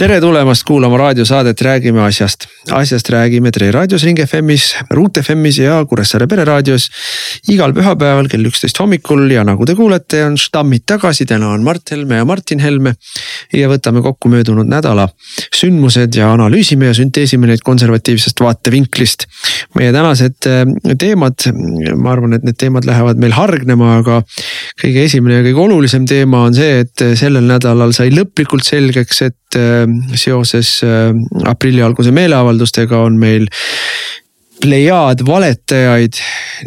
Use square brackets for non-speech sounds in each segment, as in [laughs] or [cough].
tere tulemast kuulama raadiosaadet Räägime asjast. asjast räägime Tre raadios, Ring FM-is, Ruut FM-is ja Kuressaare pereraadios. igal pühapäeval kell üksteist hommikul ja nagu te kuulete, on štammid tagasi, täna on Mart Helme ja Martin Helme. ja võtame kokku möödunud nädala sündmused ja analüüsime ja sünteesime neid konservatiivsest vaatevinklist. meie tänased äh, teemad, ma arvan, et need teemad lähevad meil hargnema, aga kõige esimene ja kõige olulisem teema on see, et sellel nädalal sai lõplikult selgeks, et äh, seoses äh, aprilli alguse meeleavaldustega on meil plejaad valetajaid,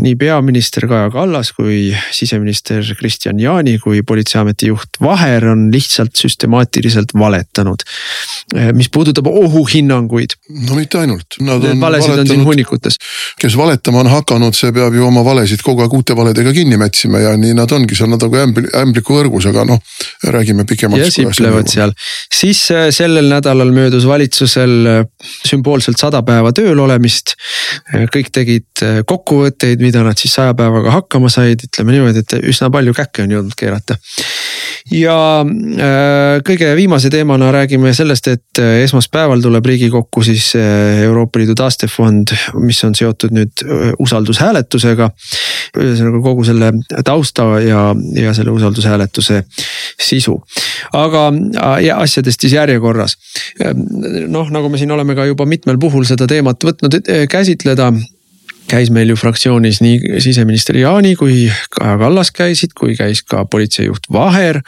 nii peaminister Kaja Kallas kui siseminister Kristian Jaani kui politseiameti juht Vaher on lihtsalt süstemaatiliselt valetanud. mis puudutab ohuhinnanguid. no mitte ainult. Need valesid on siin hunnikutes. kes valetama on hakanud, see peab ju oma valesid kogu aeg uute valedega kinni mätsima ja nii nad ongi seal, nad nagu ämbli, ämbliku kõrgus, aga noh, räägime pikemalt. ja siplevad seal, siis äh, sellel nädalal möödus valitsusel äh, sümboolselt sada päeva tööl olemist kõik tegid äh, kokkuvõtteid, mida nad siis saja päevaga hakkama said, ütleme niimoodi, et üsna palju käkke on jõudnud keerata. ja äh, kõige viimase teemana räägime sellest, et äh, esmaspäeval tuleb Riigikokku siis Euroopa Liidu taastefond, mis on seotud nüüd usaldushääletusega. Ühesõnaga kogu selle tausta ja, ja selle usaldushääletuse sisu. aga ja asjadest siis järjekorras. noh, nagu me siin oleme ka juba mitmel puhul seda teemat võtnud käsitleda käis meil ju fraktsioonis nii siseminister Jaani kui Kaja Kallas käisid, kui käis ka politseijuht Vaher.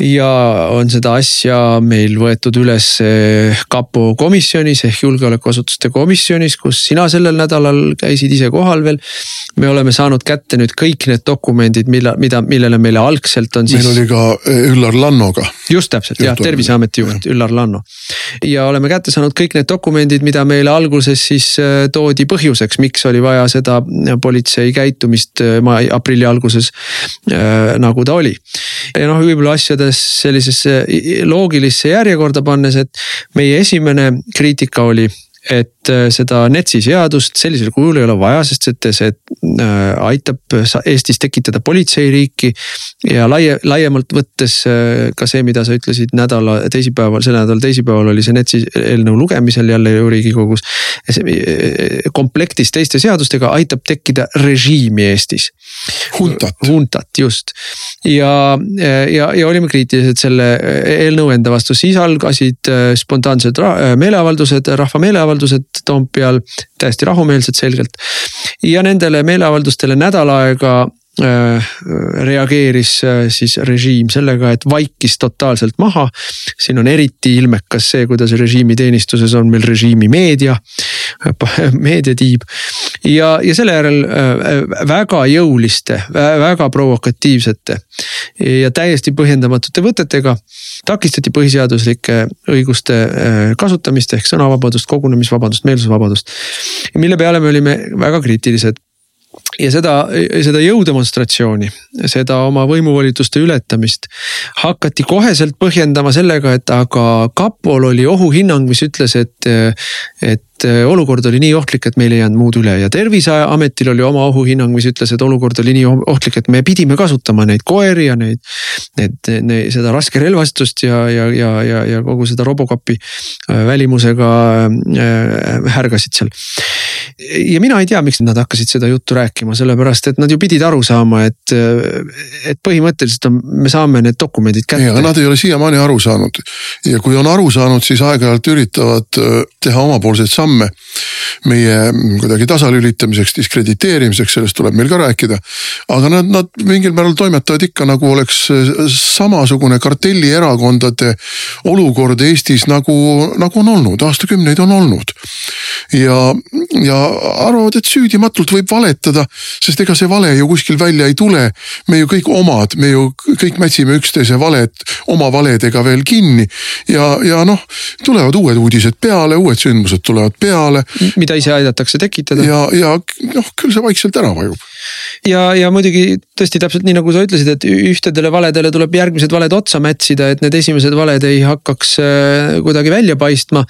ja on seda asja meil võetud üles kapo komisjonis ehk julgeolekuasutuste komisjonis, kus sina sellel nädalal käisid ise kohal veel. me oleme saanud kätte nüüd kõik need dokumendid, mille, mida, millele meile algselt on siis. meil oli ka eh, Üllar Lannoga. just täpselt jah, terviseameti juht Üllar Lanno. ja oleme kätte saanud kõik need dokumendid, mida meile alguses siis eh, toodi põhjuseks, miks oli vaja seda politsei käitumist äh, ma aprilli alguses äh, nagu ta oli. ja noh, võib-olla asjades sellisesse loogilisse järjekorda pannes, et meie esimene kriitika oli et äh, seda NETS-i seadust sellisel kujul ei ole vaja, sest et see äh, aitab Eestis tekitada politseiriiki. ja laie, laiemalt võttes äh, ka see, mida sa ütlesid nädala teisipäeval, selle nädala teisipäeval oli see NETS-i eelnõu lugemisel jälle ju riigikogus. komplektis teiste seadustega aitab tekkida režiimi Eestis. Huntat. Huntat just ja, ja, ja olime kriitilised selle eelnõu enda vastu, siis algasid spontaansed meeleavaldused, rahva meeleavaldused meeleavaldused Toompeal, täiesti rahumeelsed selgelt. ja nendele meeleavaldustele nädal aega reageeris äh, siis režiim sellega, et vaikis totaalselt maha. siin on eriti ilmekas see, kuidas režiimi teenistuses on meil režiimi meedia, [laughs] meediatiib. ja, ja selle järel äh, väga jõuliste, väga provokatiivsete ja täiesti põhjendamatute võtetega takistati põhiseaduslike õiguste kasutamist ehk sõnavabadust, kogunemisvabadust, meelsusvabadust. mille peale me olime väga kriitilised ja seda, seda jõudemonstratsiooni, seda oma võimuvolituste ületamist hakati koheselt põhjendama sellega, et aga kapol oli ohuhinnang, mis ütles, et, et olukord oli nii ohtlik, et meil ei jäänud muud üle ja terviseametil oli oma ohuhinnang, mis ütles, et olukord oli nii ohtlik, et me pidime kasutama neid koeri ja neid. Need, need, seda raskerelvastust ja, ja, ja, ja, ja kogu seda Robocopi äh, välimusega äh, härgasid seal ja mina ei tea, miks nad hakkasid seda juttu rääkima, sellepärast et nad ju pidid aru saama, et, et põhimõtteliselt on, me saame need dokumendid kätte. aga nad ei ole siiamaani aru saanud ja kui on aru saanud, siis aeg-ajalt üritavad äh, teha omapoolseid samme meie kuidagi tasalülitamiseks, diskrediteerimiseks, sellest tuleb meil ka rääkida. aga nad, nad mingil määral toimetavad ikka nagu oleks äh, samasugune kartellierakondade olukord Eestis nagu, nagu on olnud, aastakümneid on olnud. ja, ja arvavad, et süüdimatult võib valetada, sest ega see vale ju kuskil välja ei tule. me ju kõik omad, me ju kõik mätsime üksteise valet oma valedega veel kinni ja, ja noh, tulevad uued uudised peale, uued sündmused tulevad peale. mida ise aidatakse tekitada. ja, ja noh, küll see vaikselt ära vajub ja, ja muidugi tõesti täpselt nii nagu sa ütlesid, et ühtedele valedele tuleb järgmised valed otsa mätsida, et need esimesed valed ei hakkaks äh, kuidagi välja paistma.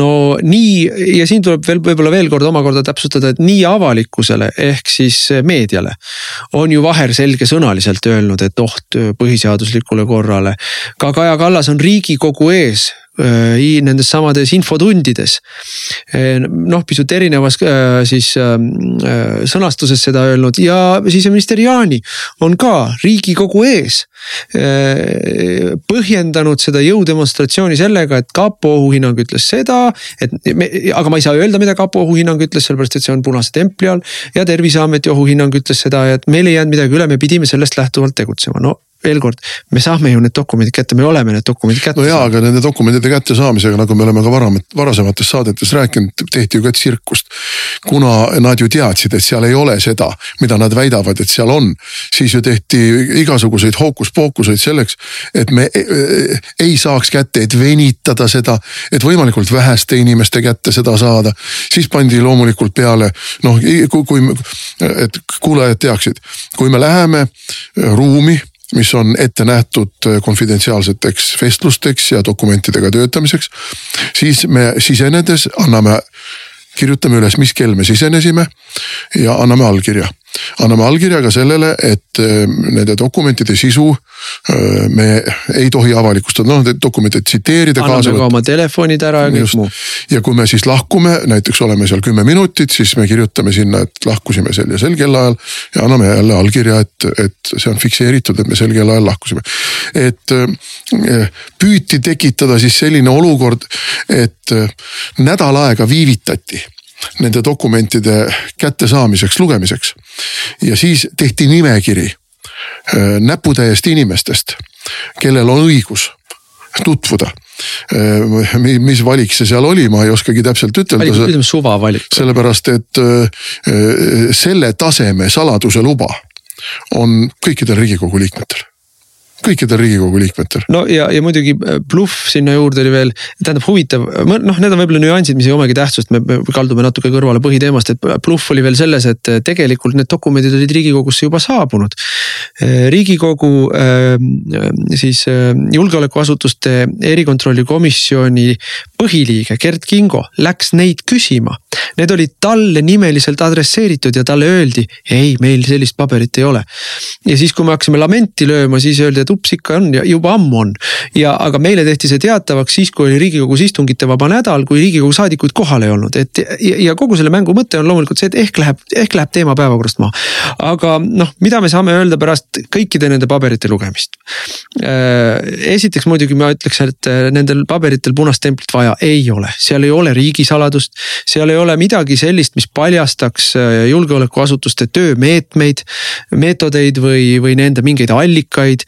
no nii ja siin tuleb veel võib-olla veel kord omakorda täpsustada, et nii avalikkusele ehk siis meediale on ju Vaher selgesõnaliselt öelnud, et oht põhiseaduslikule korrale. ka Kaja Kallas on riigikogu ees Äh, nendes samades infotundides. Äh, noh, pisut erinevas äh, siis ähm, sõnastuses seda öelnud ja siseminister Jaani on ka riigikogu ees. põhjendanud seda jõudemonstratsiooni sellega, et kapo ohuhinnang ütles seda, et me, aga ma ei saa öelda, mida kapo ohuhinnang ütles, sellepärast et see on punase templi all. ja terviseameti ohuhinnang ütles seda, et meil ei jäänud midagi üle, me pidime sellest lähtuvalt tegutsema, no veel kord, me saame ju need dokumendid kätte, me oleme need dokumendid kätte no jaa, aga nende dokumentide kättesaamisega, nagu me oleme ka varem, varasemates saadetes rääkinud, tehti ju ka tsirkust. kuna nad ju teadsid, et seal ei ole seda, mida nad väidavad, et seal on, siis ju tehti igasuguseid hookuspookuseid selleks, et me e, e, ei saaks kätte, et venitada seda, et võimalikult väheste inimeste kätte seda saada. siis pandi loomulikult peale noh, kui, kui, et kuulajad teaksid, kui me läheme ruumi mis on ette nähtud äh, konfidentsiaalseteks vestlusteks ja dokumentidega töötamiseks. siis me sisenedes anname, kirjutame üles, mis kell me sisenesime ja anname allkirja anname allkirja ka sellele, et äh, nende dokumentide sisu äh, me ei tohi avalikustada, noh neid dokumente tsiteerida. anname ka oma telefonid ära ja kõik muu. ja kui me siis lahkume, näiteks oleme seal kümme minutit, siis me kirjutame sinna, et lahkusime sel ja sel kellaajal. ja anname jälle allkirja, et, et see on fikseeritud, et me sel kellaajal lahkusime. et äh, püüti tekitada siis selline olukord, et nädal aega viivitati nende dokumentide kättesaamiseks, lugemiseks. ja siis tehti nimekiri äh, näputäiest inimestest, kellel on õigus tutvuda äh, mis valik see seal oli, ma ei oskagi täpselt ütelda. ütleme suvavalik. sellepärast, et äh, selle taseme saladuse luba on kõikidel riigikogu liikmetel kõikidel riigikogu liikmetel. no ja, ja muidugi äh, bluff sinna juurde oli veel, tähendab huvitav, noh, need on võib-olla nüansid, mis ei omagi tähtsust, me kaldume natuke kõrvale põhiteemast, et bluff oli veel selles, et äh, tegelikult need dokumendid olid riigikogusse juba saabunud. Äh, riigikogu siis julgeolekuasutuste erikontrolli komisjoni põhiliige Gerd Kingo läks neid küsima. Need olid talle nimeliselt adresseeritud ja talle öeldi, ei, meil sellist paberit ei ole. ja siis, kui me hakkasime lamenti lööma, siis öeldi, et ups ikka on ja juba ammu on. ja aga meile tehti see teatavaks siis, kui oli riigikogus istungitevaba nädal, kui riigikogu saadikuid kohal ei olnud, et ja, ja kogu selle mängu mõte on loomulikult see, et ehk läheb, ehk läheb teema päevakorrast maha. aga noh, mida me saame öelda pärast kõikide nende paberite lugemist? Äh, esiteks muidugi ma ütleks, et äh, nendel paberitel punast templit vaja ei ole, seal ei ole riigisaladust, seal ei ole midagi sellist, mis paljastaks äh, julgeolekuasutuste töömeetmeid, meetodeid või, või nende mingeid allikaid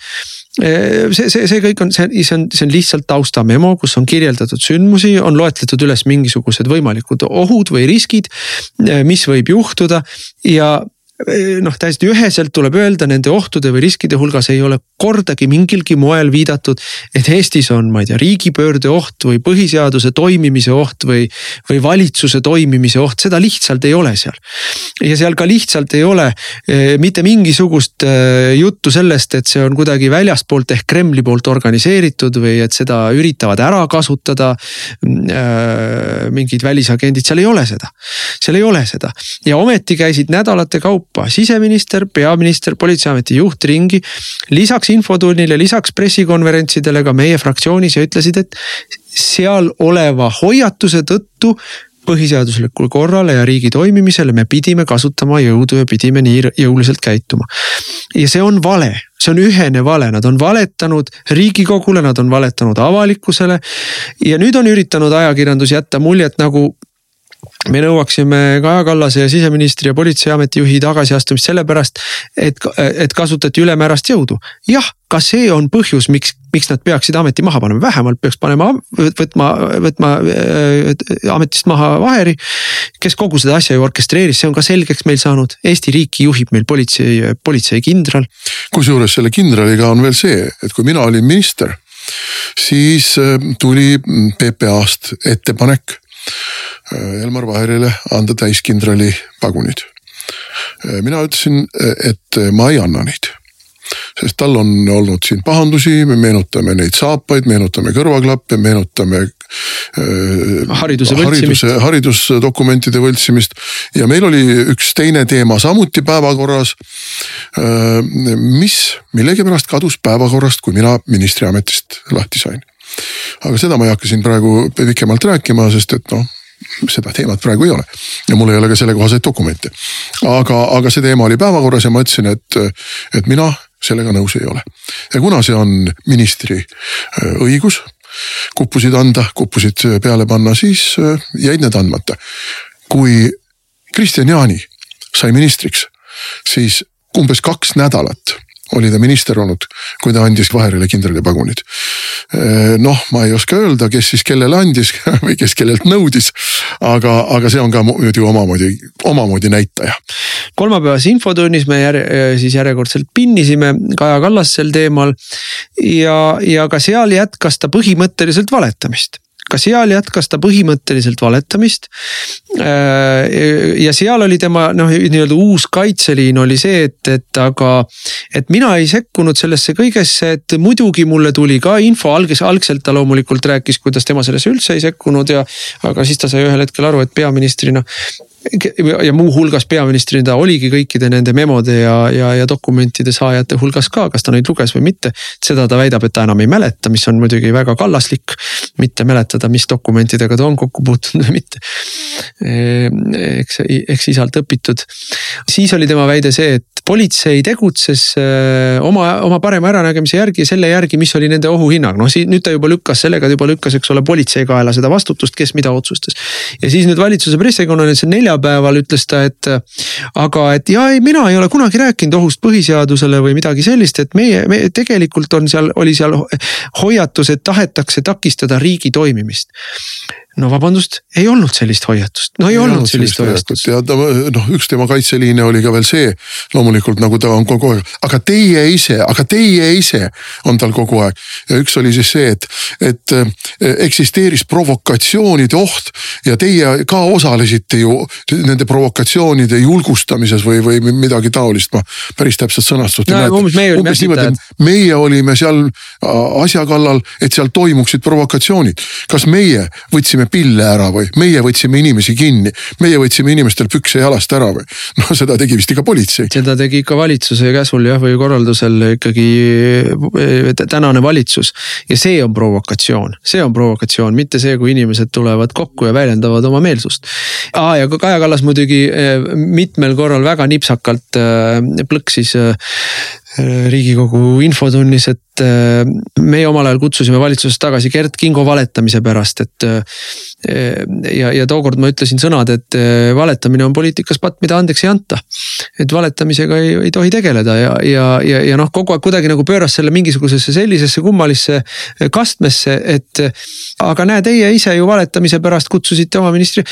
see, see, see kõik on, see, see on, see on lihtsalt taustamemo, kus on kirjeldatud sündmusi, on loetletud üles mingisugused võimalikud ohud või riskid, mis võib juhtuda. Ja noh, täiesti üheselt tuleb öelda, nende ohtude või riskide hulgas ei ole kordagi mingilgi moel viidatud, et Eestis on, ma ei tea, riigipöörde oht või põhiseaduse toimimise oht või, või valitsuse toimimise oht, seda lihtsalt ei ole seal. ja seal ka lihtsalt ei ole eh, mitte mingisugust eh, juttu sellest, et see on kuidagi väljaspoolt ehk Kremli poolt organiseeritud või et seda üritavad ära kasutada äh, mingid välisagendid, seal ei ole seda. seal ei ole seda ja ometi käisid nädalate kaupa siseminister, peaminister, politseiameti juht ringi lisaks lisaks infotunnile, lisaks pressikonverentsidele ka meie fraktsioonis ja ütlesid, et seal oleva hoiatuse tõttu põhiseaduslikule korrale ja riigi toimimisele me pidime kasutama jõudu ja pidime nii jõuliselt käituma. ja see on vale, see on ühene vale, nad on valetanud riigikogule, nad on valetanud avalikkusele. ja nüüd on üritanud ajakirjandus jätta muljet nagu me nõuaksime Kaja Kallase ja siseministri ja politseiameti juhi tagasiastumist sellepärast, et, et kasutati ülemäärast jõudu. jah, ka see on põhjus, miks, miks nad peaksid ameti maha panema, vähemalt peaks panema, võtma, võtma äh, ametist maha Vaheri. kes kogu seda asja ju orkestreeris, see on ka selgeks meil saanud, Eesti riiki juhib meil politsei, politseikindral. kusjuures selle kindraliga on veel see, et kui mina olin minister, siis äh, tuli PPA-st ettepanek Elmar Vaherile anda täiskindrali pagunid. mina ütlesin, et ma ei anna neid sest tal on olnud siin pahandusi, me meenutame neid saapaid, meenutame kõrvaklappe, meenutame äh,. hariduse võltsimist. haridusdokumentide võltsimist ja meil oli üks teine teema samuti päevakorras äh,. mis millegipärast kadus päevakorrast, kui mina ministriametist lahti sain. aga seda ma ei hakka siin praegu pikemalt rääkima, sest et noh seda teemat praegu ei ole ja mul ei ole ka sellekohaseid dokumente. aga, aga see teema oli päevakorras ja ma ütlesin, et, et mina sellega nõus ei ole. ja kuna see on ministri äh, õigus kuppusid anda, kuppusid peale panna, siis äh, jäid need andmata. kui Kristian Jaani sai ministriks, siis umbes kaks nädalat oli ta minister olnud, kui ta andis Vaherile kindralipagunid. noh, ma ei oska öelda, kes siis kellele andis [laughs] või kes kellelt nõudis. aga, aga see on ka muidu omamoodi, omamoodi näitaja. kolmapäevases infotunnis me järje, siis järjekordselt pinnisime Kaja Kallas sel teemal ja, ja ka seal jätkas ta põhimõtteliselt valetamist ka seal jätkas ta põhimõtteliselt valetamist. Äh, ja seal oli tema noh, nii-öelda uus kaitseliin oli see, et, et aga, et mina ei sekkunud sellesse kõigesse, et muidugi mulle tuli ka info, alges, algselt ta loomulikult rääkis, kuidas tema sellesse üldse ei sekkunud ja. aga siis ta sai ühel hetkel aru, et peaministrina ja muuhulgas peaministrina ta oligi kõikide nende memode ja, ja, ja dokumentide saajate hulgas ka, kas ta neid luges või mitte. seda ta väidab, et ta enam ei mäleta, mis on muidugi väga kallaslik, mitte mäletada, mis dokumentidega ta on kokku puutunud või mitte. eks, eks isalt õpitud. siis oli tema väide see, et politsei tegutses äh, oma, oma parema äranägemise järgi, selle järgi, mis oli nende ohuhinnang, noh siin nüüd ta juba lükkas sellega, juba lükkas, eks ole, politsei kaela seda vastutust, kes mida otsustas. ja siis nüüd valitsuse pressikonverentsil neljapäeval ütles ta, et aga et ja ei, mina ei ole kunagi rääkinud ohust põhiseadusele või midagi sellist, et meie, me tegelikult on seal, oli seal hoiatus, et tahetakse takistada riigi toimimist no vabandust, ei olnud sellist hoiatust, no ei, ei olnud sellist hoiatust. ja ta noh, üks tema kaitseliine oli ka veel see loomulikult nagu ta on kogu aeg, aga teie ise, aga teie ise on tal kogu aeg. ja üks oli siis see, et, et eh, eksisteeris provokatsioonide oht ja teie ka osalesite ju nende provokatsioonide julgustamises või, või midagi taolist, ma päris täpset sõnastust no, ei mäleta. umbes olime äsitajad. meie olime seal asja kallal, et seal toimuksid provokatsioonid. kas meie võtsime pille ära või meie võtsime inimesi kinni, meie võtsime inimestel pükse jalast ära või? noh, seda tegi vist ikka politsei. seda tegi ikka valitsuse käsul jah, või korraldusel ikkagi eh, tänane valitsus. ja see on provokatsioon, see on provokatsioon, mitte see, kui inimesed tulevad kokku ja väljendavad oma meelsust. aa ja Kaja Kallas muidugi eh, mitmel korral väga nipsakalt eh, plõksis riigikogu infotunnis, et äh, meie omal ajal kutsusime valitsusest tagasi Gerd Kingo valetamise pärast, et. Äh, ja, ja tookord ma ütlesin sõnad, et äh, valetamine on poliitikas patt, mida andeks ei anta. et valetamisega ei, ei tohi tegeleda ja, ja, ja, ja noh, kogu aeg kuidagi nagu pööras selle mingisugusesse sellisesse kummalisse kastmesse, et. aga näe, teie ise ju valetamise pärast kutsusite oma ministri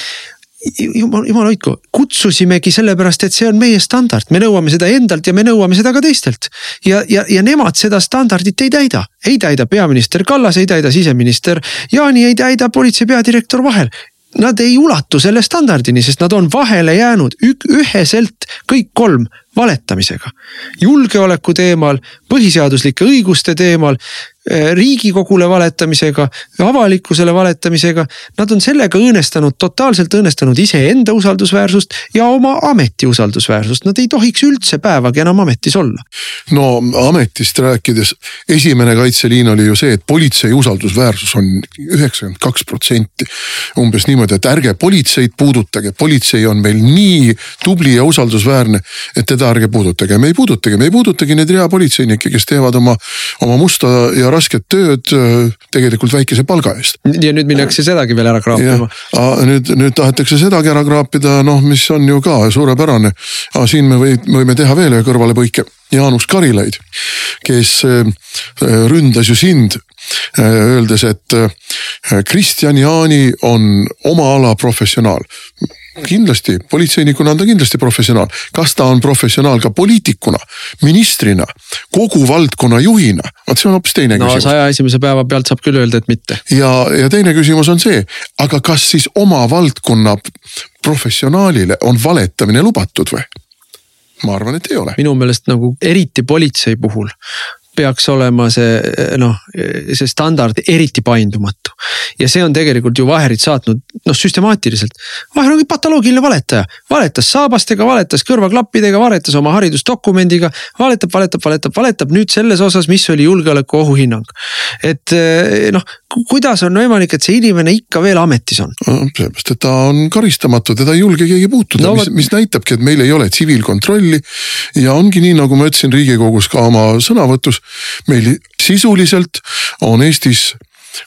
jumal, jumal hoidku, kutsusimegi sellepärast, et see on meie standard, me nõuame seda endalt ja me nõuame seda ka teistelt. ja, ja, ja nemad seda standardit ei täida, ei täida peaminister Kallas, ei täida siseminister Jaani, ei täida politsei peadirektor Vahel. Nad ei ulatu selle standardini, sest nad on vahele jäänud üheselt kõik kolm valetamisega. julgeoleku teemal, põhiseaduslike õiguste teemal, eh, riigikogule valetamisega, avalikkusele valetamisega. Nad on sellega õõnestanud, totaalselt õõnestanud iseenda usaldusväärsust ja oma ameti usaldusväärsust, nad ei tohiks üldse päevagi enam ametis olla. no ametist rääkides, esimene kaitseliin oli ju see, et politsei usaldusväärsus on üheksakümmend kaks protsenti. umbes niimoodi, et ärge politseid puudutage, politsei on meil nii tubli ja usaldusväärne, et teda seda ärge puudutage, me ei puudutagi, me ei puudutagi neid reapolitseinikke, kes teevad oma, oma musta ja rasket tööd äh, tegelikult väikese palga eest. ja nüüd minnakse sedagi veel ära kraapima. nüüd, nüüd tahetakse sedagi ära kraapida, noh, mis on ju ka suurepärane. siin me või, võime teha veel ühe kõrvalepõike. Jaanus Karilaid, kes äh, ründas ju sind äh, öeldes, et Kristjan Jaani on oma ala professionaal kindlasti, politseinikuna on ta kindlasti professionaal. kas ta on professionaal ka poliitikuna, ministrina, kogu valdkonna juhina, vot see on hoopis teine no, küsimus. saja esimese päeva pealt saab küll öelda, et mitte. ja, ja teine küsimus on see, aga kas siis oma valdkonna professionaalile on valetamine lubatud või? ma arvan, et ei ole. minu meelest nagu eriti politsei puhul peaks olema see noh, see standard eriti paindumatu. ja see on tegelikult ju Vaherit saatnud noh süstemaatiliselt. Vaher ongi patoloogiline valetaja, valetas saabastega, valetas kõrvaklappidega, valetas oma haridusdokumendiga. valetab, valetab, valetab, valetab nüüd selles osas, mis oli julgeoleku ohuhinnang. et noh, kuidas on võimalik, et see inimene ikka veel ametis on? sellepärast, et ta on karistamatu, teda ei julge keegi puutuda no,, mis, mis näitabki, et meil ei ole tsiviilkontrolli. ja ongi nii, nagu ma ütlesin Riigikogus ka oma sõnavõtus meil sisuliselt on Eestis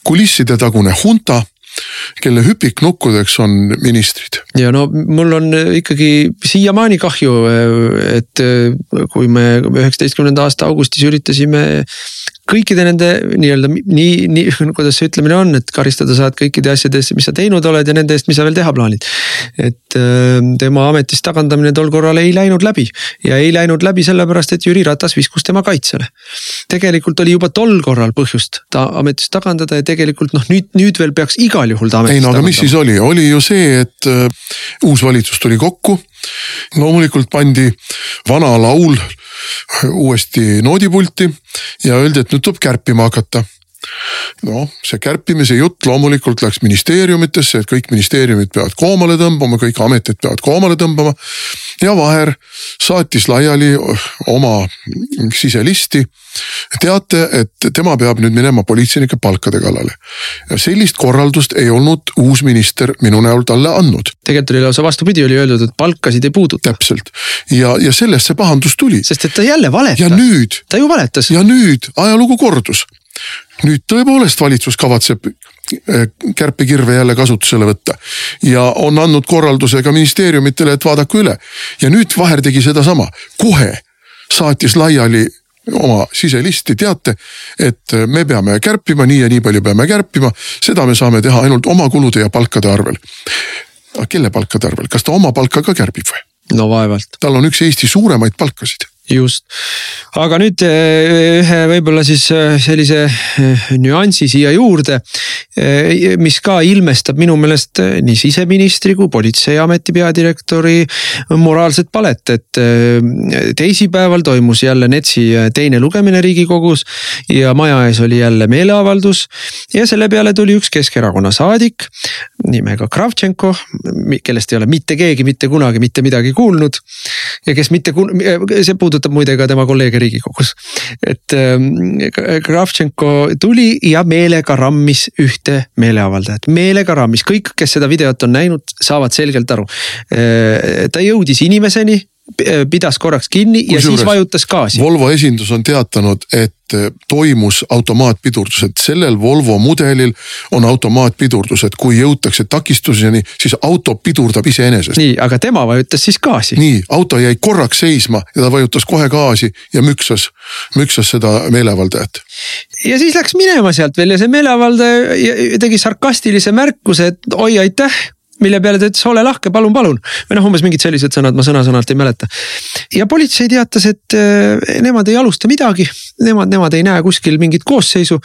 kulisside tagune hunta kelle hüpiknukkudeks on ministrid. ja no mul on ikkagi siiamaani kahju, et kui me üheksateistkümnenda aasta augustis üritasime kõikide nende nii-öelda nii, nii [laughs] kuidas see ütlemine on, et karistada saad kõikide asjade eest, mis sa teinud oled ja nende eest, mis sa veel teha plaanid. et äh, tema ametist tagandamine tol korral ei läinud läbi ja ei läinud läbi sellepärast, et Jüri Ratas viskus tema kaitsele. tegelikult oli juba tol korral põhjust ta ametist tagandada ja tegelikult noh, nüüd, nüüd veel peaks igal juhul ta ametist tagandama. ei no aga mis siis oli, oli ju see, et uh, uus valitsus tuli kokku loomulikult pandi vana laul uuesti noodipulti ja öeldi, et nüüd tuleb kärpima hakata noh, see kärpimise jutt loomulikult läks ministeeriumitesse, et kõik ministeeriumid peavad koomale tõmbama, kõik ametid peavad koomale tõmbama. ja Vaher saatis laiali oma siselisti teate, et tema peab nüüd minema politseinike palkade kallale. ja sellist korraldust ei olnud uus minister minu näol talle andnud. tegelikult oli lausa vastupidi, oli öeldud, et palkasid ei puuduta. täpselt ja, ja sellest see pahandus tuli. sest et ta jälle valetas. ja nüüd. ta ju valetas. ja nüüd ajalugu kordus nüüd tõepoolest valitsus kavatseb eh, kärpekirve jälle kasutusele võtta ja on andnud korralduse ka ministeeriumitele, et vaadake üle. ja nüüd Vaher tegi sedasama, kohe saatis laiali oma siselisti teate, et me peame kärpima, nii ja nii palju peame kärpima, seda me saame teha ainult oma kulude ja palkade arvel. kelle palkade arvel, kas ta oma palka ka kärbib või? no vaevalt. tal on üks Eesti suuremaid palkasid just, aga nüüd eh, ühe võib-olla siis eh, sellise eh, nüansi siia juurde, mis ka ilmestab minu meelest nii siseministri kui politseiameti peadirektori moraalset palet, et teisipäeval toimus jälle NETS-i teine lugemine riigikogus ja maja ees oli jälle meeleavaldus ja selle peale tuli üks Keskerakonna saadik nimega Kravtšenko, kellest ei ole mitte keegi mitte kunagi mitte midagi kuulnud ja kes mitte, see puudutab puudutab muide ka tema kolleege riigikogus. et äh, Kravtšenko tuli ja meelega rammis ühte meeleavaldajat, meelega rammis, kõik, kes seda videot on näinud, saavad selgelt aru. Äh, ta jõudis inimeseni pidas korraks kinni ja siis vajutas gaasi. Volvo esindus on teatanud, et Eh, toimus automaatpidurdus, et sellel Volvo mudelil on automaatpidurdus, et kui jõutakse takistuseni, siis auto pidurdab iseenesest. nii, aga tema vajutas siis gaasi. nii, auto jäi korraks seisma ja ta vajutas kohe gaasi ja müksas, müksas seda meeleavaldajat. ja siis läks minema sealt veel ja see meeleavaldaja tegi sarkastilise märkuse, et oi aitäh mille peale ta ütles, ole lahke, palun, palun. või noh, umbes mingid sellised sõnad, ma sõna-sõnalt ei mäleta. ja politsei teatas, et äh, nemad ei alusta midagi, nemad, nemad ei näe kuskil mingit koosseisu.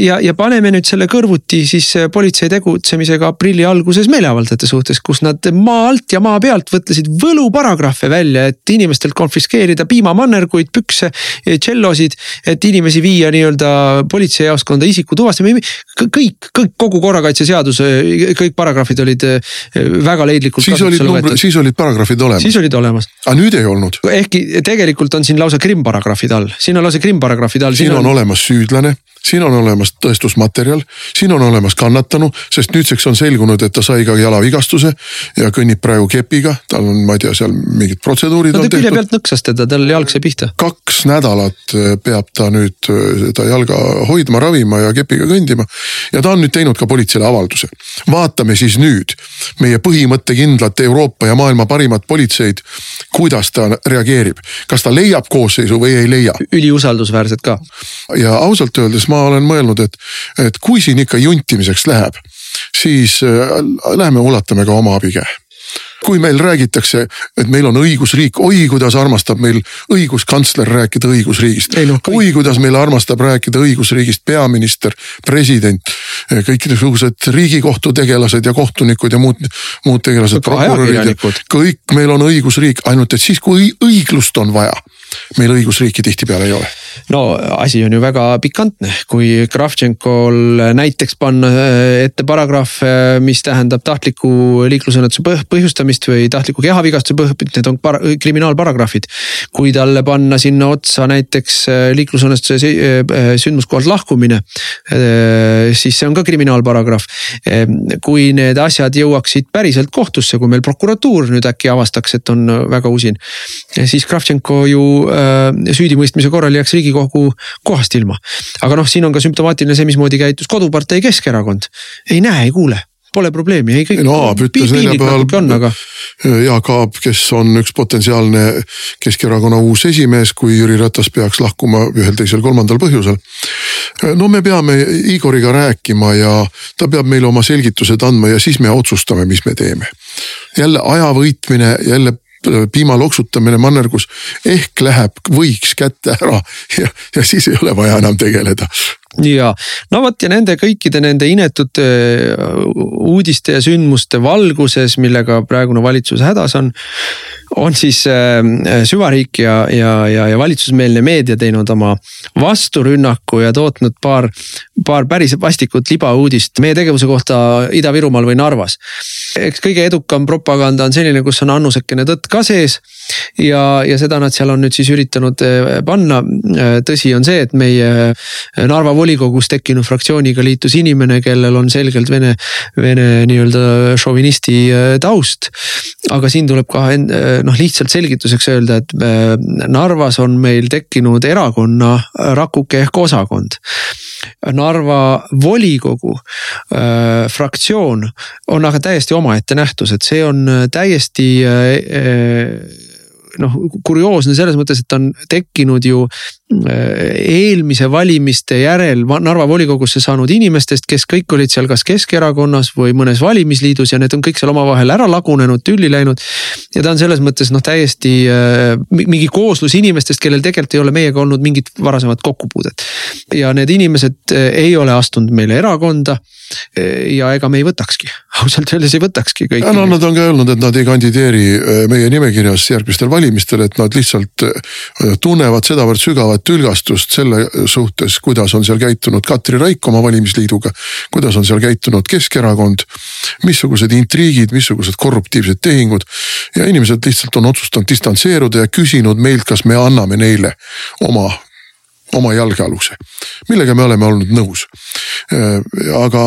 ja, ja paneme nüüd selle kõrvuti siis äh, politsei tegutsemisega aprilli alguses meeleavaldajate suhtes, kus nad maa alt ja maa pealt võtlesid võluparagrahve välja, et inimestelt konfiskeerida piimamannerguid, pükse, tšellosid. et inimesi viia nii-öelda politseijaoskonda isiku tuvastama, kõik, kõik kogu korrakaitseseaduse kõik paragrahvid olid väga leidlikult. siis olid numbrid, siis olid paragrahvid olemas. siis olid olemas. aga nüüd ei olnud. ehkki tegelikult on siin lausa krimparagrahvid all, siin on lausa krimparagrahvid all. siin on, on olemas süüdlane siin on olemas tõestusmaterjal, siin on olemas kannatanu, sest nüüdseks on selgunud, et ta sai ka jalavigastuse ja kõnnib praegu kepiga, tal on, ma ei tea, seal mingid protseduurid no, tehtud. külje pealt nõksas teda, tal jalg sai pihta. kaks nädalat eh, peab ta nüüd eh, seda jalga hoidma, ravima ja kepiga kõndima. ja ta on nüüd teinud ka politseile avalduse. vaatame siis nüüd meie põhimõttekindlat Euroopa ja maailma parimat politseid, kuidas ta reageerib, kas ta leiab koosseisu või ei leia. üliusaldusväärsed ka. ja ausalt öeldes ma olen mõelnud, et, et kui siin ikka juntimiseks läheb, siis äh, lähme ulatame ka oma abikäe kui meil räägitakse, et meil on õigusriik, oi kuidas armastab meil õiguskantsler rääkida õigusriigist. No, kõik... oi kuidas meil armastab rääkida õigusriigist peaminister, president, kõik niisugused riigikohtu tegelased ja kohtunikud ja muud, muud tegelased. kõik meil on õigusriik, ainult et siis, kui õiglust on vaja meil õigusriiki tihtipeale ei ole. no asi on ju väga pikantne, kui Kravtšenkol näiteks panna äh, ette paragrahv, äh, mis tähendab tahtliku liiklusõnnetuse põhjustamist või tahtliku kehavigastuse põhjustamist, need on para, kriminaalparagrahvid. kui talle panna sinna otsa näiteks äh, liiklusõnnetuse sündmuskohalt lahkumine, siis see on ka kriminaalparagrahv. kui need asjad jõuaksid päriselt kohtusse, kui meil prokuratuur nüüd äkki avastaks, et on väga usin, siis Kravtšenko ju äh, süüdimõistmise korral jääks riigikogu kohast ilma. aga noh, siin on ka sümptomaatiline see, mismoodi käitus kodupartei Keskerakond. ei näe, ei kuule pole probleemi, ei kõik. no Aab ütles neljapäeval aga... Jaak Aab, kes on üks potentsiaalne Keskerakonna uus esimees, kui Jüri Ratas peaks lahkuma ühel, teisel, kolmandal põhjusel. no me peame Igoriga rääkima ja ta peab meile oma selgitused andma ja siis me otsustame, mis me teeme. jälle aja võitmine, jälle piima loksutamine mannergus ehk läheb, võiks kätte ära. Ja, ja siis ei ole vaja enam tegeleda ja no vot ja nende kõikide nende inetute uudiste ja sündmuste valguses, millega praegune valitsus hädas on. on siis äh, süvariik ja, ja, ja, ja valitsusmeelne meedia teinud oma vasturünnaku ja tootnud paar, paar päris vastikut libauudist meie tegevuse kohta Ida-Virumaal või Narvas. eks kõige edukam propaganda on selline, kus on annusekene tõtt ka sees ja, ja seda nad seal on nüüd siis üritanud panna. tõsi on see, et meie Narva volikogus tekkinud fraktsiooniga liitus inimene, kellel on selgelt vene, vene nii-öelda šovinisti taust. aga siin tuleb ka noh, lihtsalt selgituseks öelda, et Narvas on meil tekkinud erakonna rakuke ehk osakond. Narva volikogu äh, fraktsioon on aga täiesti omaette nähtus, et see on täiesti äh, noh kurioosne selles mõttes, et on tekkinud ju eelmise valimiste järel Narva volikogusse saanud inimestest, kes kõik olid seal kas Keskerakonnas või mõnes valimisliidus ja need on kõik seal omavahel ära lagunenud, tülli läinud. ja ta on selles mõttes noh, täiesti äh, mingi kooslus inimestest, kellel tegelikult ei ole meiega olnud mingit varasemat kokkupuudet. ja need inimesed äh, ei ole astunud meile erakonda ja ega me ei võtakski, [laughs] ausalt öeldes ei võtakski kõiki. no nad on ka öelnud, et nad ei kandideeri äh, meie nimekirjas järgmistel valimistel, et nad lihtsalt äh, tunnevad sedavõrd sügavat tülgastust selle suhtes, kuidas on seal käitunud Katri Raik oma valimisliiduga. kuidas on seal käitunud Keskerakond, missugused intriigid, missugused korruptiivsed tehingud. ja inimesed lihtsalt on otsustanud distantseeruda ja küsinud meilt, kas me anname neile oma oma jalgealuse, millega me oleme olnud nõus. Äh, aga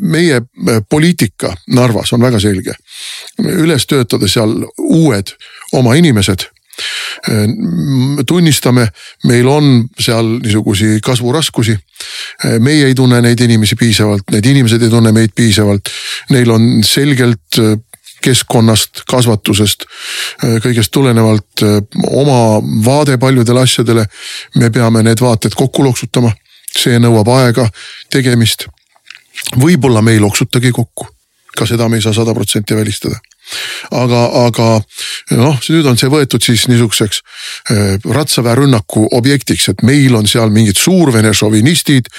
meie poliitika Narvas on väga selge. üles töötada seal uued oma inimesed tunnistame, meil on seal niisugusi kasvuraskusi. Äh, meie ei tunne neid inimesi piisavalt, need inimesed ei tunne meid piisavalt. Neil on selgelt keskkonnast, kasvatusest, äh, kõigest tulenevalt äh, oma vaade paljudele asjadele. me peame need vaated kokku loksutama, see nõuab aega, tegemist. võib-olla me ei loksutagi kokku, ka seda me ei saa sada protsenti välistada aga, aga noh, nüüd on see võetud siis niisuguseks äh, ratsaväerünnaku objektiks, et meil on seal mingid suurvene šovinistid.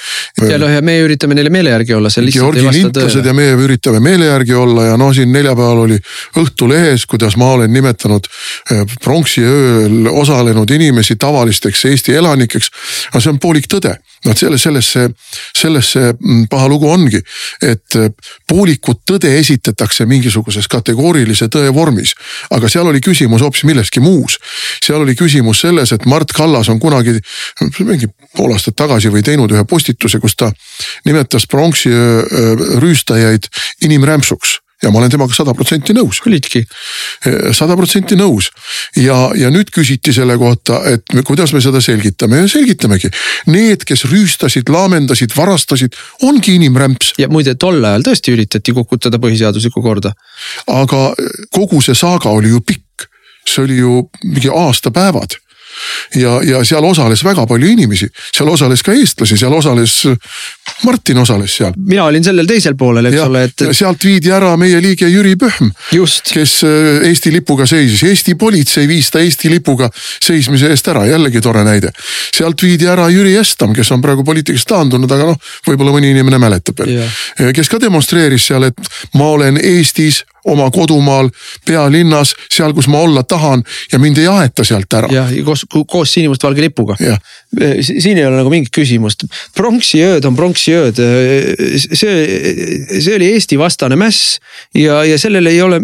ja noh, ja me üritame neile meele järgi olla, see lihtsalt Georgi ei vasta tõele. ja me üritame meele järgi olla ja noh, siin neljapäeval oli Õhtulehes, kuidas ma olen nimetanud äh, pronksiööl osalenud inimesi tavalisteks Eesti elanikeks. no see on poolik tõde, noh selles, selles see, selles see mm, paha lugu ongi, et äh, poolikut tõde esitatakse mingisuguses kategoorias retooorilise tõe vormis. aga seal oli küsimus hoopis milleski muus. seal oli küsimus selles, et Mart Kallas on kunagi mingi pool aastat tagasi või teinud ühe postituse, kus ta nimetas pronksiöö rüüstajaid inimrämpsuks ja ma olen temaga sada protsenti nõus. olidki. sada protsenti nõus ja, ja nüüd küsiti selle kohta, et me, kuidas me seda selgitame ja selgitamegi. Need, kes rüüstasid, laamendasid, varastasid, ongi inimrämps. ja muide, tol ajal tõesti üritati kukutada põhiseaduslikku korda. aga kogu see saaga oli ju pikk, see oli ju mingi aastapäevad ja, ja seal osales väga palju inimesi, seal osales ka eestlasi, seal osales, Martin osales seal. mina olin sellel teisel poolel, eks ja, ole, et. sealt viidi ära meie liige Jüri Pöhm. kes äh, Eesti lipuga seisis, Eesti politsei viis ta Eesti lipuga seismise eest ära, jällegi tore näide. sealt viidi ära Jüri Estam, kes on praegu poliitikast taandunud, aga noh, võib-olla mõni inimene mäletab veel. kes ka demonstreeris seal, et ma olen Eestis oma kodumaal, pealinnas, seal, kus ma olla tahan ja mind ei aeta sealt ära. jah, koos, koos sinimustvalge lipuga. Siin ei ole nagu mingit küsimust, pronksiööd on pronksiööd. see, see oli Eesti vastane mäss ja, ja sellel ei ole,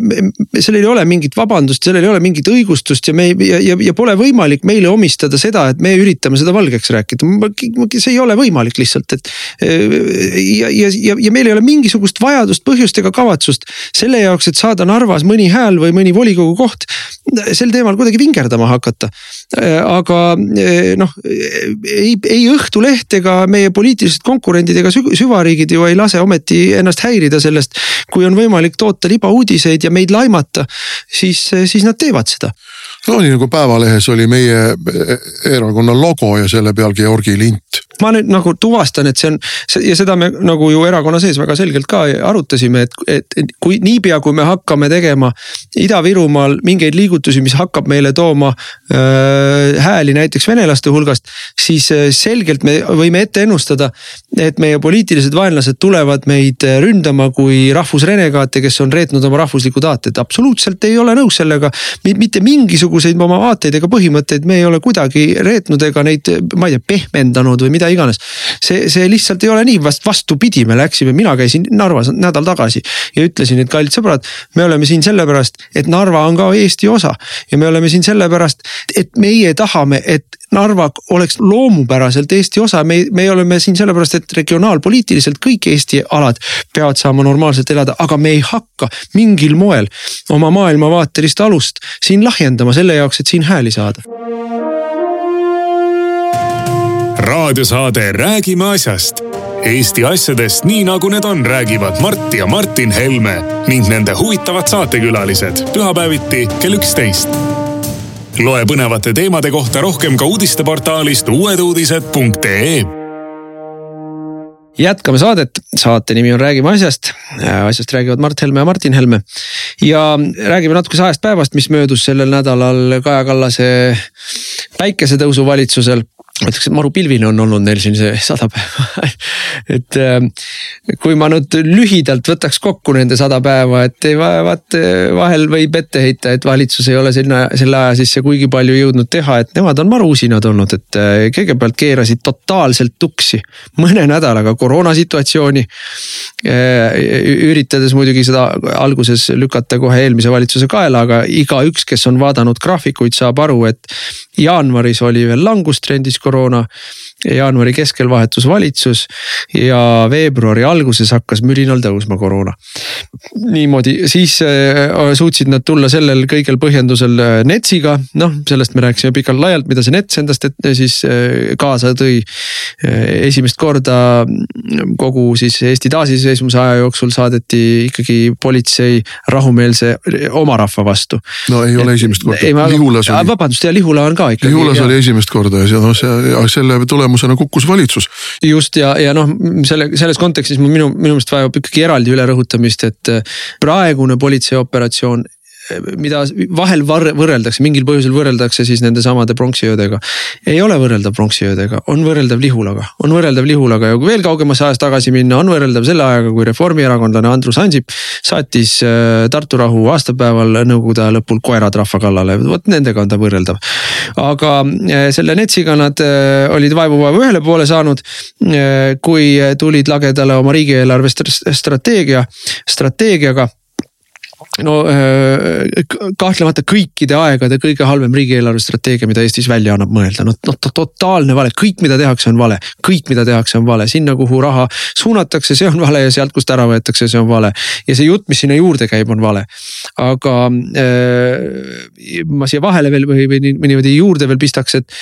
sellel ei ole mingit vabandust, sellel ei ole mingit õigustust ja me ei, ja, ja, pole võimalik meile omistada seda, et me üritame seda valgeks rääkida. see ei ole võimalik lihtsalt, et ja, ja, ja, ja meil ei ole mingisugust vajadust, põhjust ega kavatsust selle jaoks et saada Narvas mõni hääl või mõni volikogu koht, sel teemal kuidagi vingerdama hakata. Aga noh, ei, ei Õhtuleht ega meie poliitilised konkurendid ega süvariigid ju ei lase ometi ennast häirida sellest. kui on võimalik toota libauudiseid ja meid laimata, siis, siis nad teevad seda no nii nagu Päevalehes oli meie erakonna logo ja selle peal Georgi lint ma nüüd nagu tuvastan, et see on ja seda me nagu ju erakonna sees väga selgelt ka arutasime, et, et, et kui niipea, kui me hakkame tegema Ida-Virumaal mingeid liigutusi, mis hakkab meile tooma äh, hääli näiteks venelaste hulgast. siis äh, selgelt me võime ette ennustada, et meie poliitilised vaenlased tulevad meid äh, ründama kui rahvusrenegaate, kes on reetnud oma rahvuslikud aated, absoluutselt ei ole nõus sellega. mitte mingisuguseid oma aateid ega põhimõtteid me ei ole kuidagi reetnud ega neid, ma ei tea, pehmendanud või mida mida iganes. see, see lihtsalt ei ole nii, vast vastupidi, me läksime, mina käisin Narvas nädal tagasi ja ütlesin, et kallid sõbrad, me oleme siin sellepärast, et Narva on ka Eesti osa. Ja me oleme siin sellepärast, et meie tahame, et Narva oleks loomupäraselt Eesti osa, me, me oleme siin sellepärast, et regionaalpoliitiliselt kõik Eesti alad peavad saama normaalselt elada, aga me ei hakka mingil moel oma maailmavaatelist alust siin lahjendama selle jaoks, et siin hääli saada raadiosaade Räägime asjast. Eesti asjadest nii nagu need on, räägivad Mart ja Martin Helme ning nende huvitavad saatekülalised pühapäeviti kell üksteist. loe põnevate teemade kohta rohkem ka uudisteportaalist uueduudised.ee jätkame saadet, saate nimi on Räägime asjast. asjast räägivad Mart Helme ja Martin Helme. ja räägime natukese ajast päevast, mis möödus sellel nädalal Kaja Kallase päikesetõusu valitsusel ma ütleks, et maru pilvine on olnud neil siin see sada päeva [laughs] et ähm, kui ma nüüd lühidalt võtaks kokku nende sada päeva, et ei vaat vahel võib ette heita, et valitsus ei ole sinna selle aja sisse kuigi palju jõudnud teha, et nemad on maru usinad olnud, et äh, kõigepealt keerasid totaalselt tuksi mõne nädalaga koroonasituatsiooni. Äh, üritades muidugi seda alguses lükata kohe eelmise valitsuse kaela, aga igaüks, kes on vaadanud graafikuid, saab aru, et jaanuaris oli veel langustrendis koroona jaanuari keskel vahetus valitsus ja veebruari alguses hakkas mürinal tõusma koroona. niimoodi, siis äh, suutsid nad tulla sellel kõigel põhjendusel äh, NETS-iga, noh, sellest me rääkisime pikalt-laialt, mida see NETS endast et, siis äh, kaasa tõi. esimest korda kogu siis Eesti taasiseseisvumise aja jooksul saadeti ikkagi politsei rahumeelse oma rahva vastu. no ei ole esimest korda, Lihulas oli. vabandust, ja Lihula on ka ikkagi. Lihulas ja... oli esimest korda ja noh, see, selle tuleb tulemusena kukkus valitsus. just ja, ja noh, selle, selles kontekstis minu, minu meelest vajab ikkagi eraldi ülerõhutamist, et praegune politseioperatsioon mida vahel võrreldakse, mingil põhjusel võrreldakse siis nende samade pronksiöödega. ei ole võrreldav pronksiöödega, on võrreldav Lihulaga, on võrreldav Lihulaga ja kui veel kaugemasse ajas tagasi minna, on võrreldav selle ajaga, kui reformierakondlane Andrus Ansip saatis äh, Tartu rahu aastapäeval nõukogude aja lõpul koerad rahva kallale, vot nendega on ta võrreldav. aga äh, selle NETS-iga nad äh, olid vaevu-vaevu ühele poole saanud, kui tulid lagedale oma riigieelarve strateegia, strateegiaga no äh, kahtlemata kõikide aegade kõige halvem riigieelarve strateegia, mida Eestis välja annab mõelda, no, no totaalne vale, kõik, mida tehakse, on vale. kõik, mida tehakse, on vale, sinna, kuhu raha suunatakse, see on vale ja sealt, kust ära võetakse, see on vale. ja see jutt, mis sinna juurde käib, on vale. aga äh, ma siia vahele veel või, või niimoodi juurde veel pistaks, et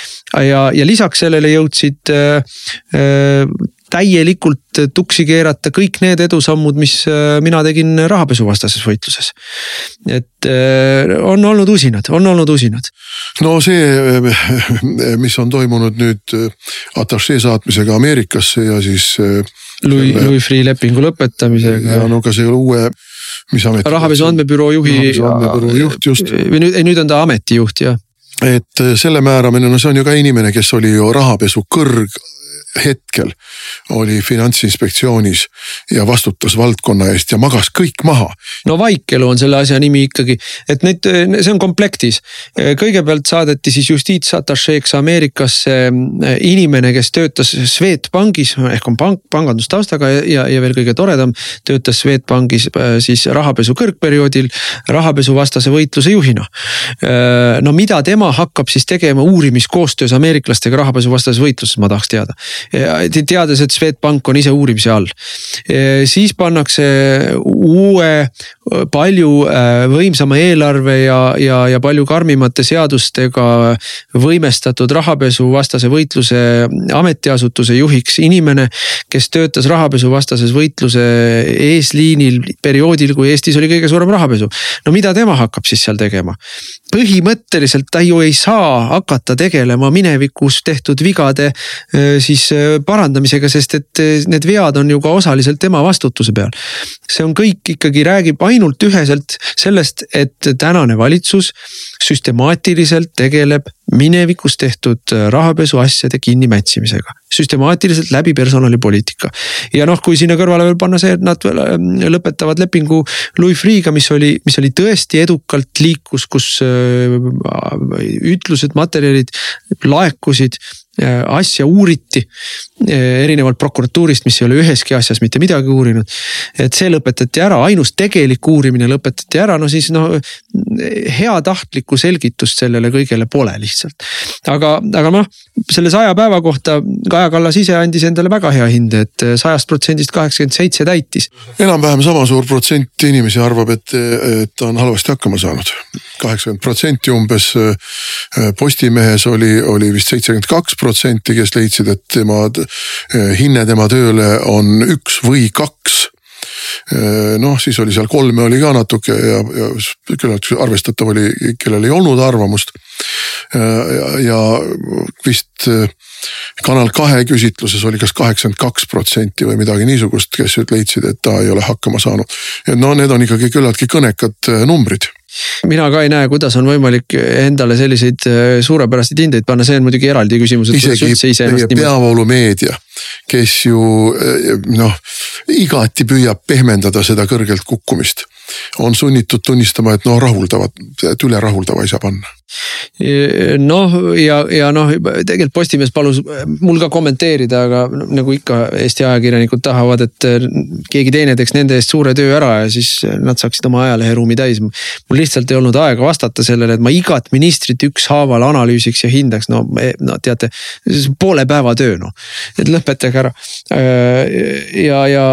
ja, ja lisaks sellele jõudsid äh, äh, täielikult tuksi keerata kõik need edusammud, mis äh, mina tegin rahapesuvastases võitluses. et äh, on olnud usinad, on olnud usinad. no see, mis on toimunud nüüd atašee saatmisega Ameerikasse ja siis. Louis, Louis Freeh lepingu lõpetamisega. ja no ka see uue mis amet? rahapesu andmebüroo juhi. rahapesu andmebüroo juht just. või nüüd, nüüd on ta ametijuht jah et selle määramine, no see on ju ka inimene, kes oli ju rahapesu kõrg hetkel oli finantsinspektsioonis ja vastutas valdkonna eest ja magas kõik maha. no Vaikelu on selle asja nimi ikkagi, et need, see on komplektis. kõigepealt saadeti siis justiitsatašeeks Ameerikasse eh, inimene, kes töötas Swedbankis ehk on pank, pangandustaustaga ja, ja veel kõige toredam, töötas Swedbankis eh, siis rahapesu kõrgperioodil rahapesuvastase võitluse juhina. Eh, no mida tema hakkab siis tegema uurimiskoostöös ameeriklastega rahapesuvastases võitluses, ma tahaks teada teades, et Swedbank on ise uurimise all. siis pannakse uue, palju äh, võimsama eelarve ja, ja, ja palju karmimate seadustega võimestatud rahapesuvastase võitluse ametiasutuse juhiks inimene, kes töötas rahapesuvastases võitluse eesliinil perioodil, kui Eestis oli kõige suurem rahapesu. no mida tema hakkab siis seal tegema? põhimõtteliselt ta ju ei saa hakata tegelema minevikus tehtud vigade äh, siis parandamisega, sest et äh, need vead on ju ka osaliselt tema vastutuse peal. see on kõik ikkagi räägib ainult üheselt sellest, et tänane valitsus süstemaatiliselt tegeleb minevikus tehtud äh, rahapesu asjade kinnimätsimisega. süstemaatiliselt läbi personalipoliitika. ja noh, kui sinna kõrvale veel panna see, et nad lõpetavad lepingu Louis Freeh'ga, mis oli, mis oli tõesti edukalt liikus, kus ütlused, materjalid laekusid asja uuriti erinevalt prokuratuurist, mis ei ole üheski asjas mitte midagi uurinud. et see lõpetati ära, ainus tegelik uurimine lõpetati ära, no siis no heatahtlikku selgitust sellele kõigele pole lihtsalt. aga, aga noh, selle saja päeva kohta Kaja Kallas ise andis endale väga hea hinde, et sajast protsendist kaheksakümmend seitse täitis. enam-vähem sama suur protsent inimesi arvab, et, et ta on halvasti hakkama saanud. Kaheksakümmend protsenti umbes Postimehes oli, oli vist seitsekümmend kaks protsenti, kes leidsid, et tema eh, hinne tema tööle on üks või kaks noh, siis oli seal kolme oli ka natuke ja, ja küllalt arvestatav oli, kellel ei olnud arvamust. Ja vist kanal kahe küsitluses oli kas kaheksakümmend kaks protsenti või midagi niisugust, kes leidsid, et ta ei ole hakkama saanud. et no need on ikkagi küllaltki kõnekad numbrid mina ka ei näe, kuidas on võimalik endale selliseid äh, suurepäraseid hindeid panna, see on muidugi eraldi küsimus. isegi peavoolumeedia, kes ju äh, noh, igati püüab pehmendada seda kõrgelt kukkumist on sunnitud tunnistama, et no rahuldavad, et üle rahuldava ei saa panna. noh, ja, ja noh, tegelikult Postimees palus mul ka kommenteerida, aga nagu ikka Eesti ajakirjanikud tahavad, et keegi teine teeks nende eest suure töö ära ja siis nad saaksid oma ajaleheruumi täis. mul lihtsalt ei olnud aega vastata sellele, et ma igat ministrit ükshaaval analüüsiks ja hindaks, no, no teate, poole päeva töö noh, et lõpetage ära. ja, ja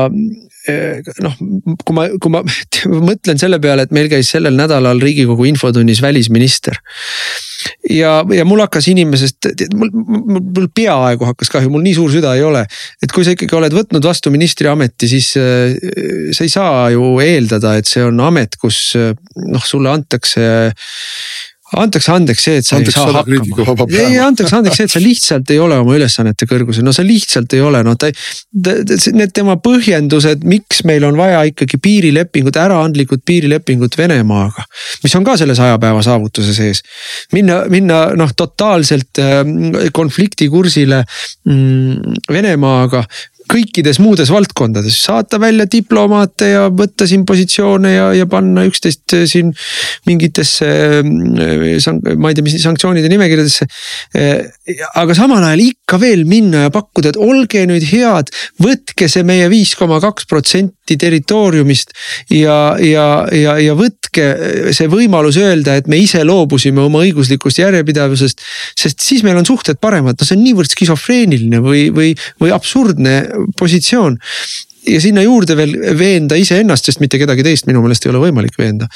noh, kui ma, kui ma [laughs] mõtlen selle peale, et meil käis sellel nädalal riigikogu infotunnis välisminister. Ja, ja mul hakkas inimesest, mul, mul peaaegu hakkas kahju, mul nii suur süda ei ole. et kui sa ikkagi oled võtnud vastu ministriameti, siis äh, sa ei saa ju eeldada, et see on amet, kus noh, sulle antakse antakse andeks see, et sa antakse ei saa hakkama. ei, antakse andeks see, et sa lihtsalt ei ole oma ülesannete kõrgusel, no sa lihtsalt ei ole, noh ta, ta, need tema põhjendused, miks meil on vaja ikkagi piirilepingut, äraandlikud piirilepingut Venemaaga. mis on ka selle saja päeva saavutuse sees. minna, minna noh, totaalselt äh, konfliktikursile mm, Venemaaga kõikides muudes valdkondades, saata välja diplomaate ja võtta siin positsioone ja, ja panna üksteist eh, siin mingitesse eh, ma ei tea, mis sanktsioonide nimekirjadesse. Eh, aga samal ajal ikka veel minna ja pakkuda, et olge nüüd head, võtke see meie viis koma kaks protsenti territooriumist ja, ja, ja, ja võtke see võimalus öelda, et me ise loobusime oma õiguslikust järjepidevusest. sest siis meil on suhted paremad, no see on niivõrd skisofreeniline või, või, või absurdne positsioon ja sinna juurde veel veenda iseennast, sest mitte kedagi teist minu meelest ei ole võimalik veenda.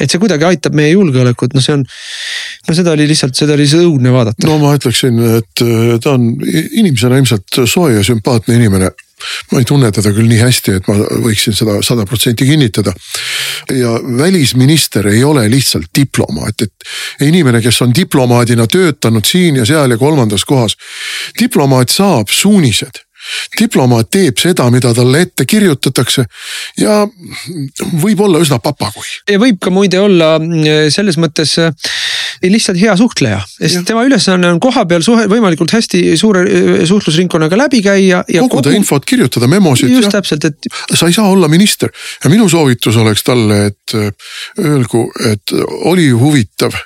et see kuidagi aitab meie julgeolekut, noh, see on, no seda oli lihtsalt, seda oli õudne vaadata. no ma ütleksin, et äh, ta on inimesena ilmselt soe ja sümpaatne inimene ma ei tunne teda küll nii hästi, et ma võiksin seda sada protsenti kinnitada. ja välisminister ei ole lihtsalt diplomaat, et inimene, kes on diplomaadina töötanud siin ja seal ja kolmandas kohas. diplomaat saab suunised diplomaat teeb seda, mida talle ette kirjutatakse ja võib olla üsna papagui. ja võib ka muide olla mm, selles mõttes äh, lihtsalt hea suhtleja, sest tema ülesanne on kohapeal suhe, võimalikult hästi suure äh, suhtlusringkonnaga läbi käia. koguda kogu... infot, kirjutada memosid. just ja... täpselt, et. sa ei saa olla minister ja minu soovitus oleks talle, et äh, öelgu, et oli huvitav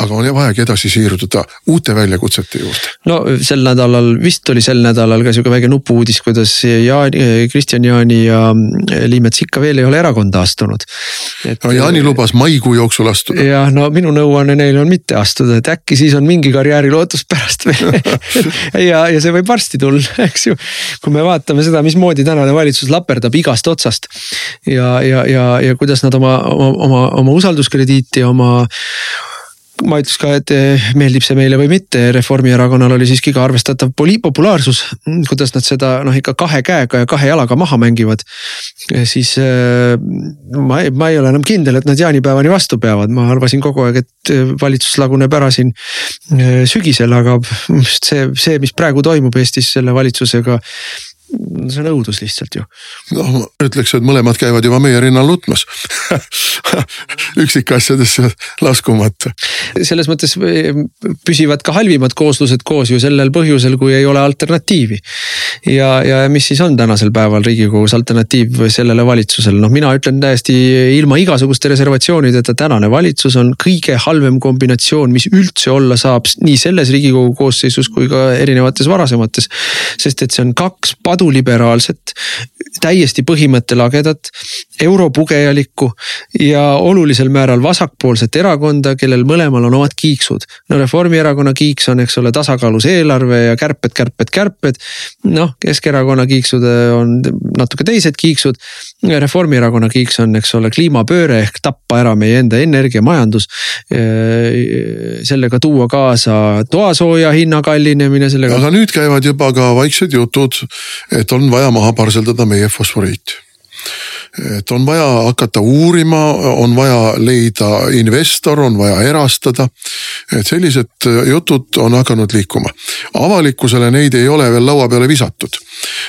aga on vaja edasi siirduda uute väljakutsete juurde. no sel nädalal, vist oli sel nädalal ka sihuke väike nupu-uudis, kuidas Jaani, Kristjan Jaani ja Liimets ikka veel ei ole erakonda astunud. no Jaani lubas maikuu jooksul astuda. jah, no minu nõuanne neile on mitte astuda, et äkki siis on mingi karjäärilootus pärast veel [laughs] ja, ja see võib varsti tulla, [laughs] eks ju. kui me vaatame seda, mismoodi tänane valitsus laperdab igast otsast ja, ja, ja, ja kuidas nad oma, oma, oma, oma usalduskrediiti, oma ma ütleks ka, et eh, meeldib see meile või mitte, Reformierakonnal oli siiski ka arvestatav poli-, populaarsus. kuidas nad seda noh, ikka kahe käega ja kahe jalaga maha mängivad. siis eh, ma, ma ei ole enam kindel, et nad jaanipäevani vastu peavad, ma arvasin kogu aeg, et eh, valitsus laguneb ära siin sügisel, aga see, see, mis praegu toimub Eestis selle valitsusega see on õudus lihtsalt ju. noh, ma ütleks, et mõlemad käivad juba meie rinnal nutmas [laughs] üksikasjadesse laskumata. selles mõttes eh, püsivad ka halvimad kooslused koos ju sellel põhjusel, kui ei ole alternatiivi. ja, ja mis siis on tänasel päeval riigikogus alternatiiv sellele valitsusele, noh, mina ütlen täiesti ilma igasuguste reservatsioonideta, tänane valitsus on kõige halvem kombinatsioon, mis üldse olla saab nii selles riigikogu koosseisus kui ka erinevates varasemates. sest et see on kaks padu paduliberaalset, täiesti põhimõttelagedat, europugejalikku ja olulisel määral vasakpoolset erakonda, kellel mõlemal on omad kiiksud. no Reformierakonna kiiks on, eks ole, tasakaalus eelarve ja kärped, kärped, kärped. noh, Keskerakonna kiiksud on natuke teised kiiksud. Reformierakonna kiiks on, eks ole, kliimapööre ehk tappa ära meie enda energiamajandus. sellega tuua kaasa toasooja hinna kallinemine, sellega. aga nüüd käivad juba ka vaiksed jutud et on vaja maha parseldada meie fosforiit et on vaja hakata uurima, on vaja leida investor, on vaja erastada. et sellised jutud on hakanud liikuma. avalikkusele neid ei ole veel laua peale visatud.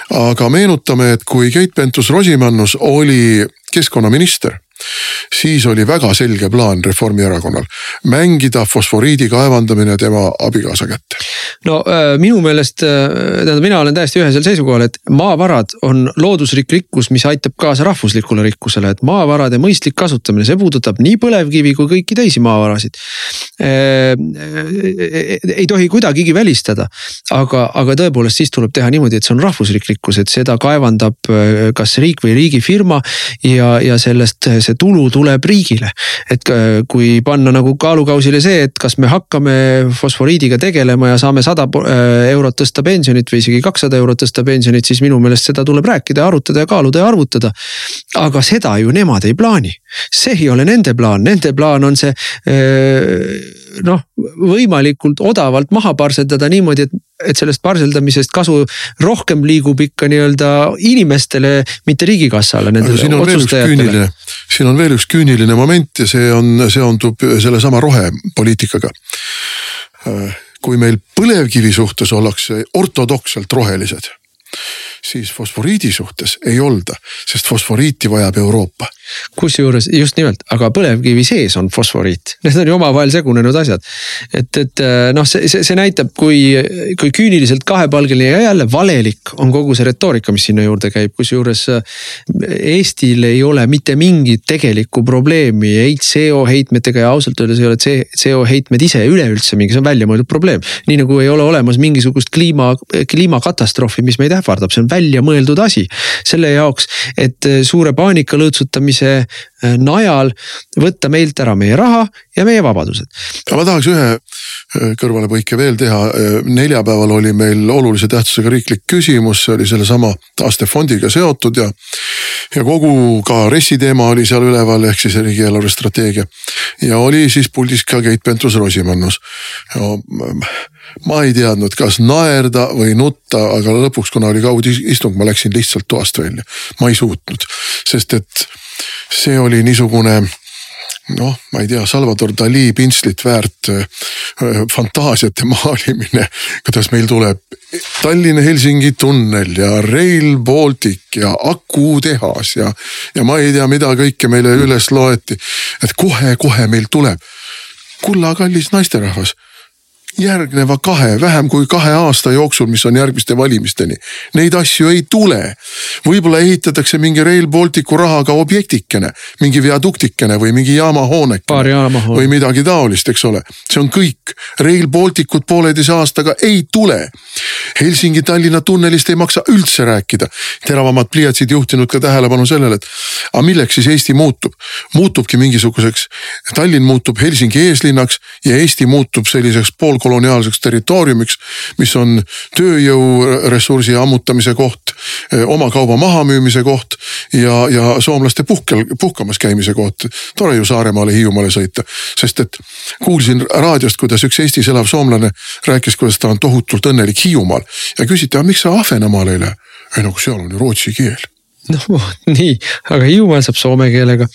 aga meenutame, et kui Keit Pentus-Rosimannus oli keskkonnaminister siis oli väga selge plaan Reformierakonnal mängida fosforiidi kaevandamine tema abikaasa kätte. no äh, minu meelest, äh, tähendab, mina olen täiesti ühesel seisukohal, et maavarad on looduslik rikkus, mis aitab kaasa rahvuslikule rikkusele, et maavarade mõistlik kasutamine, see puudutab nii põlevkivi kui kõiki teisi maavarasid. Äh, ei tohi kuidagigi välistada, aga, aga tõepoolest siis tuleb teha niimoodi, et see on rahvuslik rikkus, et seda kaevandab kas riik või riigifirma ja, ja sellest see tulu tuleb riigile. et kui panna nagu kaalukausile see, et kas me hakkame fosforiidiga tegelema ja saame sada äh, eurot tõsta pensionit või isegi kakssada eurot tõsta pensionit, siis minu meelest seda tuleb rääkida arutada ja kaaluda ja arvutada. aga seda ju nemad ei plaani, see ei ole nende plaan, nende plaan on see äh, noh, võimalikult odavalt maha parseldada niimoodi, et, et sellest parseldamisest kasu rohkem liigub ikka nii-öelda inimestele, mitte riigikassale, nendele otsustajatele. siin on veel üks küüniline moment ja see on, seondub sellesama rohepoliitikaga. kui meil põlevkivi suhtes ollakse ortodokselt rohelised siis fosforiidi suhtes ei olda, sest fosforiiti vajab Euroopa. kusjuures just nimelt, aga põlevkivi sees on fosforiit, need on ju omavahel segunenud asjad. et, et äh, noh, see, see, see näitab, kui, kui küüniliselt kahepalgeline ja jälle valelik on kogu see retoorika, mis sinna juurde käib, kusjuures äh, Eestil ei ole mitte mingit tegelikku probleemi ei CO heitmetega ja ausalt öeldes ei ole CO heitmed ise üleüldse mingi, see on väljamõeldud probleem. nii nagu ei ole olemas mingisugust kliima, kliimakatastroofi, mis meid ähvardab, see on väljamõeldud asi. selle jaoks, et suure paanika lõõtsutamise äh, najal võtta meilt ära meie raha ja meie vabadused. aga ma tahaks ühe kõrvalepõike veel teha. neljapäeval oli meil olulise tähtsusega riiklik küsimus, see oli sellesama taastefondiga seotud ja. ja kogu ka RES-i teema oli seal üleval, ehk siis riigieelarve strateegia. ja oli siis puldis ka Keit Pentus-Rosimannus no, ma ei teadnud, kas naerda või nutta, aga lõpuks, kuna oli kaudistung, ma läksin lihtsalt toast välja. ma ei suutnud, sest et see oli niisugune noh, ma ei tea, Salvador Dali pintslit väärt äh, fantaasiate maalimine, kuidas meil tuleb Tallinna-Helsingi tunnel ja Rail Baltic ja akutehas ja, ja ma ei tea, mida kõike meile üles loeti. et kohe-kohe meil tuleb. kulla kallis naisterahvas järgneva kahe, vähem kui kahe aasta jooksul, mis on järgmiste valimisteni. Neid asju ei tule. võib-olla ehitatakse mingi Rail Balticu rahaga objektikene, mingi viaduktikene või mingi jaamahoonekene. või midagi taolist, eks ole. see on kõik. Rail Balticut pooleteise aastaga ei tule. Helsingi-Tallinna tunnelist ei maksa üldse rääkida. teravamad pliiatsid juhtinud ka tähelepanu sellele, et aga milleks siis Eesti muutub. muutubki mingisuguseks, Tallinn muutub Helsingi eeslinnaks ja Eesti muutub selliseks pool koloniaalseks territooriumiks, mis on tööjõuressursi ammutamise koht, eh, oma kauba mahamüümise koht ja, ja soomlaste puhkel, puhkamas käimise koht. tore ju Saaremaale, Hiiumaale sõita, sest et kuulsin raadiost, kuidas üks Eestis elav soomlane rääkis, kuidas ta on tohutult õnnelik Hiiumaal ja küsiti, aga miks sa Ahvenamaale ei lähe? ei no seal on ju rootsi keel [laughs] noh nii, aga Hiiumaal saab soome keelega.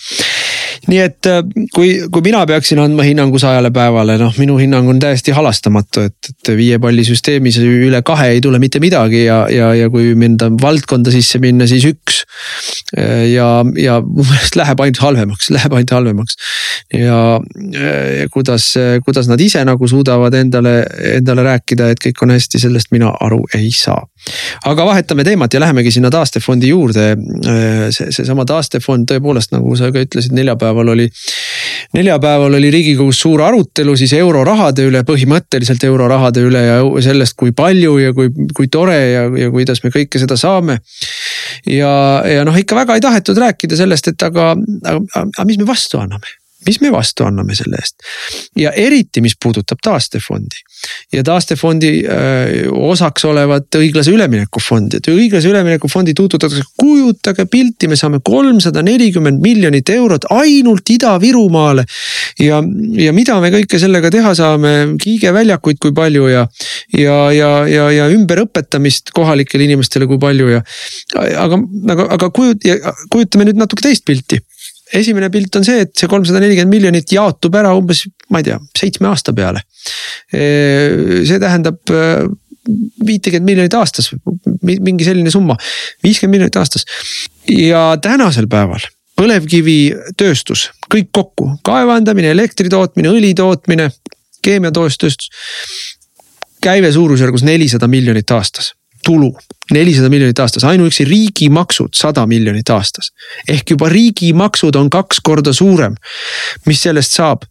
Nii et äh, kui, kui mina peaksin andma hinnangu sajale päevale, noh, minu hinnang on täiesti halastamatu, et, et viie palli süsteemis üle kahe ei tule mitte midagi ja, ja, ja kui minna valdkonda sisse minna, siis üks. ja, ja mu meelest läheb ainult halvemaks, läheb ainult halvemaks. ja, ja kuidas, kuidas nad ise nagu suudavad endale, endale rääkida, et kõik on hästi, sellest mina aru ei saa. Aga vahetame teemat ja lähemegi sinna taastefondi juurde Äh, see, seesama taastefond tõepoolest, nagu sa ka ütlesid, neljapäeval oli. neljapäeval oli riigikogus suur arutelu siis eurorahade üle, põhimõtteliselt eurorahade üle ja sellest, kui palju ja kui, kui tore ja, ja kuidas me kõike seda saame. ja, ja noh, ikka väga ei tahetud rääkida sellest, et aga, aga, aga mis me vastu anname mis me vastu anname selle eest. ja eriti, mis puudutab taastefondi ja taastefondi öö, osaks olevat õiglase ülemineku fondi, et õiglase ülemineku fondi tuututatakse, kujutage pilti, me saame kolmsada nelikümmend miljonit eurot ainult Ida-Virumaale. ja, ja mida me kõike sellega teha saame, kiigeväljakuid kui palju ja, ja, ja, ja, ja ümberõpetamist kohalikele inimestele kui palju ja. aga, aga, aga kujut-, kujutame nüüd natuke teist pilti esimene pilt on see, et see kolmsada nelikümmend miljonit jaotub ära umbes, ma ei tea, seitsme aasta peale. see tähendab viitekümmet miljonit aastas, mingi selline summa, viiskümmend miljonit aastas. ja tänasel päeval põlevkivitööstus, kõik kokku, kaevandamine, elektri tootmine, õli tootmine, keemiatoostööstus. käive suurusjärgus nelisada miljonit aastas tulu nelisada miljonit aastas, ainuüksi riigimaksud sada miljonit aastas. ehk juba riigimaksud on kaks korda suurem. mis sellest saab?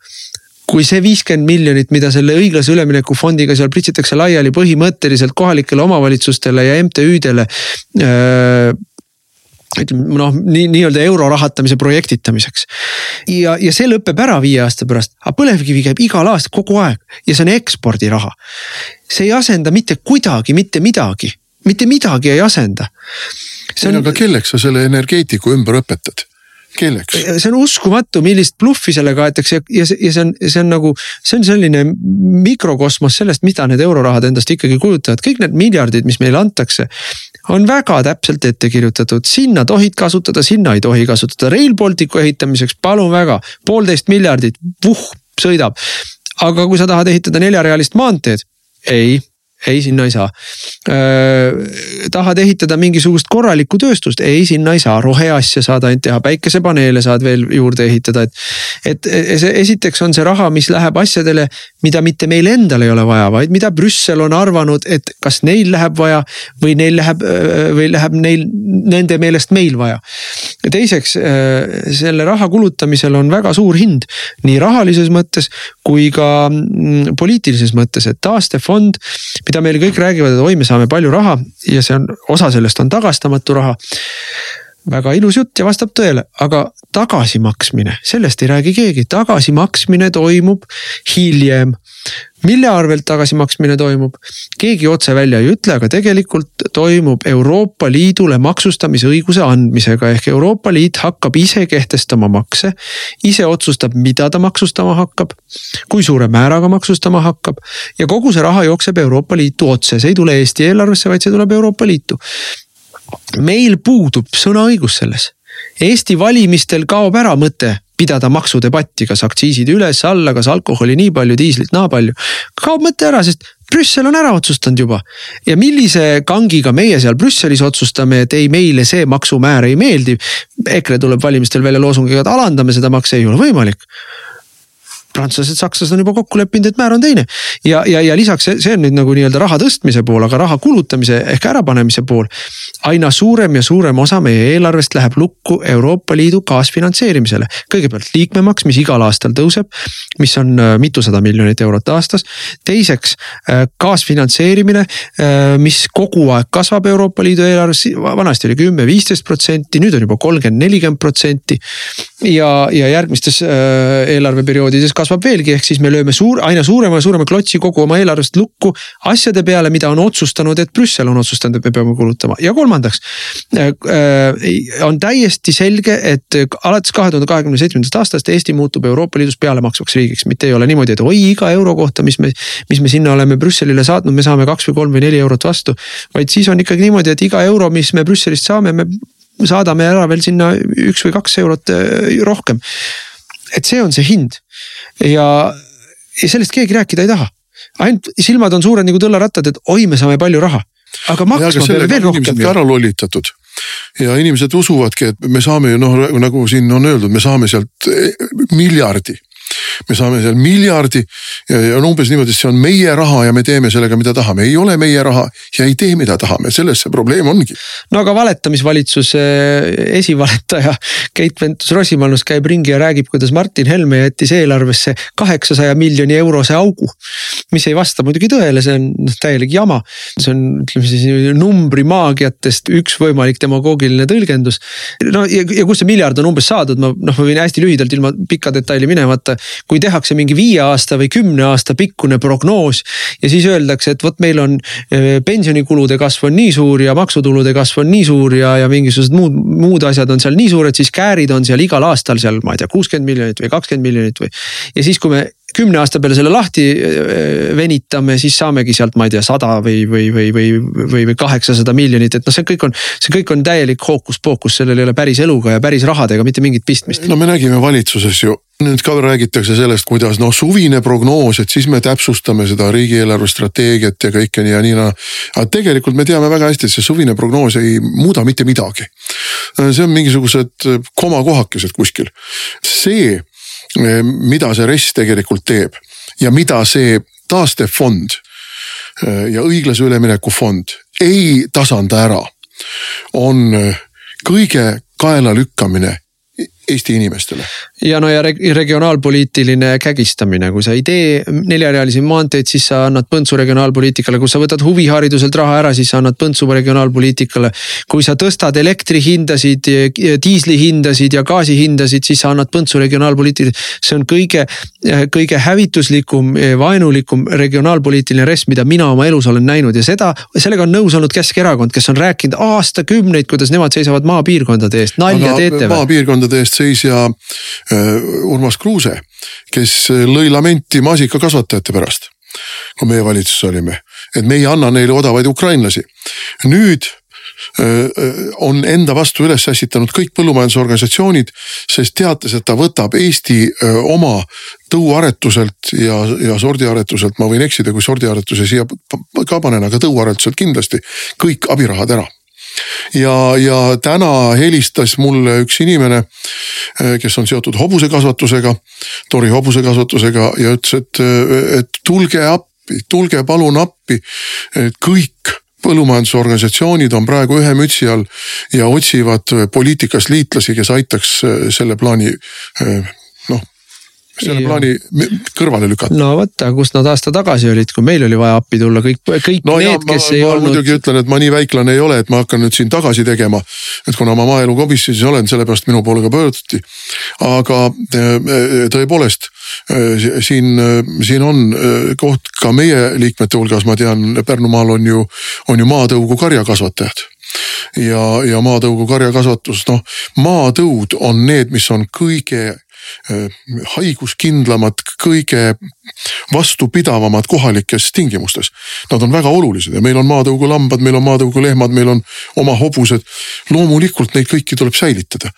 kui see viiskümmend miljonit, mida selle õiglase ülemineku fondiga seal pritsitakse laiali põhimõtteliselt kohalikele omavalitsustele ja MTÜ-dele öö, ütleme noh, nii nii-öelda euro rahatamise projektitamiseks. ja, ja see lõpeb ära viie aasta pärast, aga põlevkivi käib igal aastal kogu aeg ja see on ekspordiraha. see ei asenda mitte kuidagi mitte midagi mitte midagi ei asenda. On... ei no aga kelleks sa selle energeetiku ümber õpetad? kelleks? see on uskumatu, millist bluffi sellega aetakse ja see, ja see on, see on nagu, see on selline mikrokosmos sellest, mida need eurorahad endast ikkagi kujutavad, kõik need miljardid, mis meile antakse. on väga täpselt ette kirjutatud, sinna tohid kasutada, sinna ei tohi kasutada, Rail Balticu ehitamiseks palun väga, poolteist miljardit, vuh, sõidab. aga kui sa tahad ehitada neljarealist maanteed, ei ei, sinna ei saa. tahad ehitada mingisugust korralikku tööstust, ei, sinna ei saa, roheasja saad ainult teha, päikesepaneele saad veel juurde ehitada, et. et see esiteks on see raha, mis läheb asjadele, mida mitte meil endal ei ole vaja, vaid mida Brüssel on arvanud, et kas neil läheb vaja või neil läheb või läheb neil nende meelest meil vaja. teiseks selle raha kulutamisel on väga suur hind nii rahalises mõttes kui ka mm, poliitilises mõttes, et taastefond mida meile kõik räägivad, et oi, me saame palju raha ja see on, osa sellest on tagastamatu raha väga ilus jutt ja vastab tõele, aga tagasimaksmine, sellest ei räägi keegi, tagasimaksmine toimub hiljem. Mille arvelt tagasimaksmine toimub, keegi otse välja ei ütle, aga tegelikult toimub Euroopa Liidule maksustamisõiguse andmisega. Ehk Euroopa Liit hakkab ise kehtestama makse. ise otsustab, mida ta maksustama hakkab, kui suure määraga maksustama hakkab. Ja kogu see raha jookseb Euroopa Liitu otse, see ei tule Eesti eelarvesse, vaid see tuleb Euroopa Liitu. Meil puudub sõnaõigus selles Eesti valimistel kaob ära mõte pidada maksudebatti, kas aktsiisid üles-alla, kas alkoholi nii palju, diislit naa palju. kaob mõte ära, sest Brüssel on ära otsustanud juba. ja millise kangiga meie seal Brüsselis otsustame, et ei, meile see maksumäär ei meeldi. EKRE tuleb valimistel välja loosungiga, et alandame seda makse, ei ole võimalik prantslased, sakslased on juba kokku leppinud, et määr on teine. ja, ja, ja lisaks see, see on nüüd nagu nii-öelda raha tõstmise pool, aga raha kulutamise ehk ärapanemise pool. aina suurem ja suurem osa meie eelarvest läheb lukku Euroopa Liidu kaasfinantseerimisele. kõigepealt liikmemaks, mis igal aastal tõuseb, mis on äh, mitusada miljonit eurot aastas. teiseks äh, kaasfinantseerimine, äh, mis kogu aeg kasvab Euroopa Liidu eelarves, vanasti oli kümme, viisteist protsenti, nüüd on juba kolmkümmend, nelikümmend protsenti. ja, ja järgmistes eelarveperioodides kasvab kasvab veelgi, ehk siis me lööme suur, aina suurema ja suurema klotsi kogu oma eelarvest lukku asjade peale, mida on otsustanud, et Brüssel on otsustanud, et me peame kulutama. Ja kolmandaks äh, äh, on täiesti selge, et alates kahe tuhande kahekümne seitsmendast aastast Eesti muutub Euroopa Liidus pealemaksvaks riigiks, mitte ei ole niimoodi, et oi iga euro kohta, mis me, mis me sinna oleme Brüsselile saatnud, me saame kaks või kolm või neli eurot vastu. vaid siis on ikkagi niimoodi, et iga euro, mis me Brüsselist saame, me saadame ära veel sinna üks või kaks eurot äh, rohkem et see on see hind ja, ja sellest keegi rääkida ei taha. ainult silmad on suured nagu tõllarattad, et oi, me saame palju raha, aga maksma peame veel rohkem. ära lollitatud ja inimesed usuvadki, et me saame ju noh, nagu siin on öeldud, me saame sealt eh, miljardi me saame seal miljardi ja, ja on umbes niimoodi, et see on meie raha ja me teeme sellega, mida tahame, ei ole meie raha ja ei tee, mida tahame, selles see probleem ongi. no aga valetamisvalitsuse esivaletaja Keit Pentus-Rosimannus käib ringi ja räägib, kuidas Martin Helme jättis eelarvesse kaheksasaja miljoni eurose augu. mis ei vasta muidugi tõele, see on noh, täielik jama, see on ütleme siis numbrimaagiatest üks võimalik demagoogiline tõlgendus. no ja, ja kust see miljard on umbes saadud, ma noh, ma võin hästi lühidalt ilma pikka detaili minemata kui tehakse mingi viie aasta või kümne aasta pikkune prognoos. ja siis öeldakse, et vot meil on äh, pensionikulude kasv on nii suur ja maksutulude kasv on nii suur ja, ja mingisugused muud, muud asjad on seal nii suured, siis käärid on seal igal aastal seal, ma ei tea, kuuskümmend miljonit või kakskümmend miljonit või. ja siis, kui me kümne aasta peale selle lahti äh, venitame, siis saamegi sealt, ma ei tea, sada või, või, või, või, või, või kaheksasada miljonit, et noh, see kõik on, see kõik on täielik hookus-pookus, sellel ei ole päris eluga ja päris rahadega mitte mingit pistmist. no me nägime valitsuses ju nüüd ka räägitakse sellest, kuidas noh, suvine prognoos, et siis me täpsustame seda riigieelarve strateegiat ja kõike nii ja nii naa. aga tegelikult me teame väga hästi, et see suvine prognoos ei muuda mitte midagi. see on mingisugused komakohakesed kuskil. see, mida see RES tegelikult teeb ja mida see taastefond ja õiglase ülemineku fond ei tasanda ära, on kõige kaelalükkamine Eesti inimestele. ja no ja regionaalpoliitiline kägistamine, kui sa ei tee neljarealisi maanteid, siis sa annad põntsu regionaalpoliitikale, kui sa võtad huvihariduselt raha ära, siis sa annad põntsu regionaalpoliitikale. kui sa tõstad elektri hindasid, diisli hindasid ja gaasi hindasid, siis sa annad põntsu regionaalpoliitikale. see on kõige, kõige hävituslikum, vaenulikum regionaalpoliitiline res, mida mina oma elus olen näinud ja seda, sellega on nõus olnud Keskerakond, kes on rääkinud aastakümneid, kuidas nemad seisavad maapiirkondade eest, nalja teete või? maapiirkondade eest seisja äh, Urmas Kruuse, kes lõi lamenti maasikakasvatajate pärast. kui meie valitsuses olime, et me ei anna neile odavaid ukrainlasi. nüüd äh, äh, on enda vastu üles ässitanud kõik põllumajandusorganisatsioonid, sest teates, et ta võtab Eesti oma tõuaretuselt ja, ja sordiaretuselt, ma võin eksida, kui sordiaretuse siia ka panen, aga tõuaretuselt kindlasti kõik abirahad ära ja, ja täna helistas mulle üks inimene, eh, kes on seotud hobusekasvatusega, Tori hobusekasvatusega ja ütles, et, et tulge appi, tulge palun appi. kõik põllumajandusorganisatsioonid on praegu ühe mütsi all ja otsivad poliitikas liitlasi, kes aitaks selle plaani selle Ja. plaani kõrvale lükata. no vot, aga kus nad aasta tagasi olid, kui meil oli vaja appi tulla, kõik, kõik no need, ma, kes ei ma olnud. muidugi ütlen, et ma nii väiklane ei ole, et ma hakkan nüüd siin tagasi tegema. et kuna ma maaelukomisjonis olen, sellepärast minu poole ka pöörduti. aga äh, tõepoolest äh, siin, siin on äh, koht ka meie liikmete hulgas, ma tean, Pärnumaal on ju, on ju maatõugu karjakasvatajad ja, ja maatõugu karjakasvatus, noh, maatõud on need, mis on kõige äh, haiguskindlamad, kõige vastupidavamad kohalikes tingimustes. Nad on väga olulised ja meil on maatõugu lambad, meil on maatõugu lehmad, meil on oma hobused. loomulikult neid kõiki tuleb säilitada.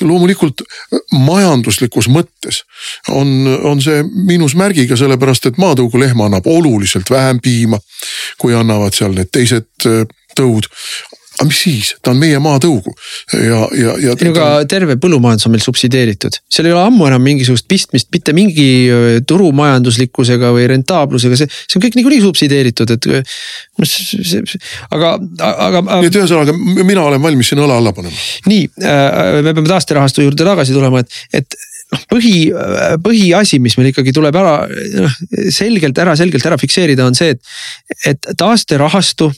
loomulikult majanduslikus mõttes on, on see miinusmärgiga, sellepärast et maatõugu lehm annab oluliselt vähem piima, kui annavad seal need teised äh, tõud aga mis siis, ta on meie maatõugu ja, ja, ja. sinuga terve põllumajandus on meil subsideeritud, seal ei ole ammu enam mingisugust pistmist mitte mingi turumajanduslikkusega või rentaablusega, see, see on kõik niikuinii subsideeritud, et. noh, aga, aga. nii et ühesõnaga mina olen valmis siin õla alla panema. nii, me peame taasterahastu juurde tagasi tulema, et, et noh, põhi, põhiasi, mis meil ikkagi tuleb ära, noh selgelt ära, selgelt ära fikseerida, on see, et, et taasterahastu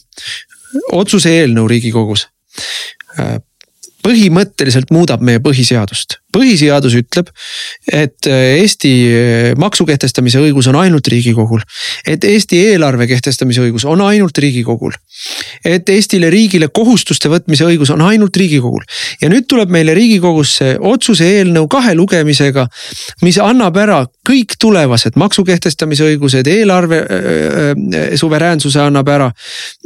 otsuse eelnõu riigikogus põhimõtteliselt muudab meie põhiseadust. Põhiseadus ütleb, et Eesti maksu kehtestamise õigus on ainult riigikogul. et Eesti eelarve kehtestamise õigus on ainult riigikogul. et Eestile riigile kohustuste võtmise õigus on ainult riigikogul. ja nüüd tuleb meile riigikogusse otsuse eelnõu kahe lugemisega, mis annab ära kõik tulevased maksu kehtestamise õigused, eelarve äh, suveräänsuse annab ära.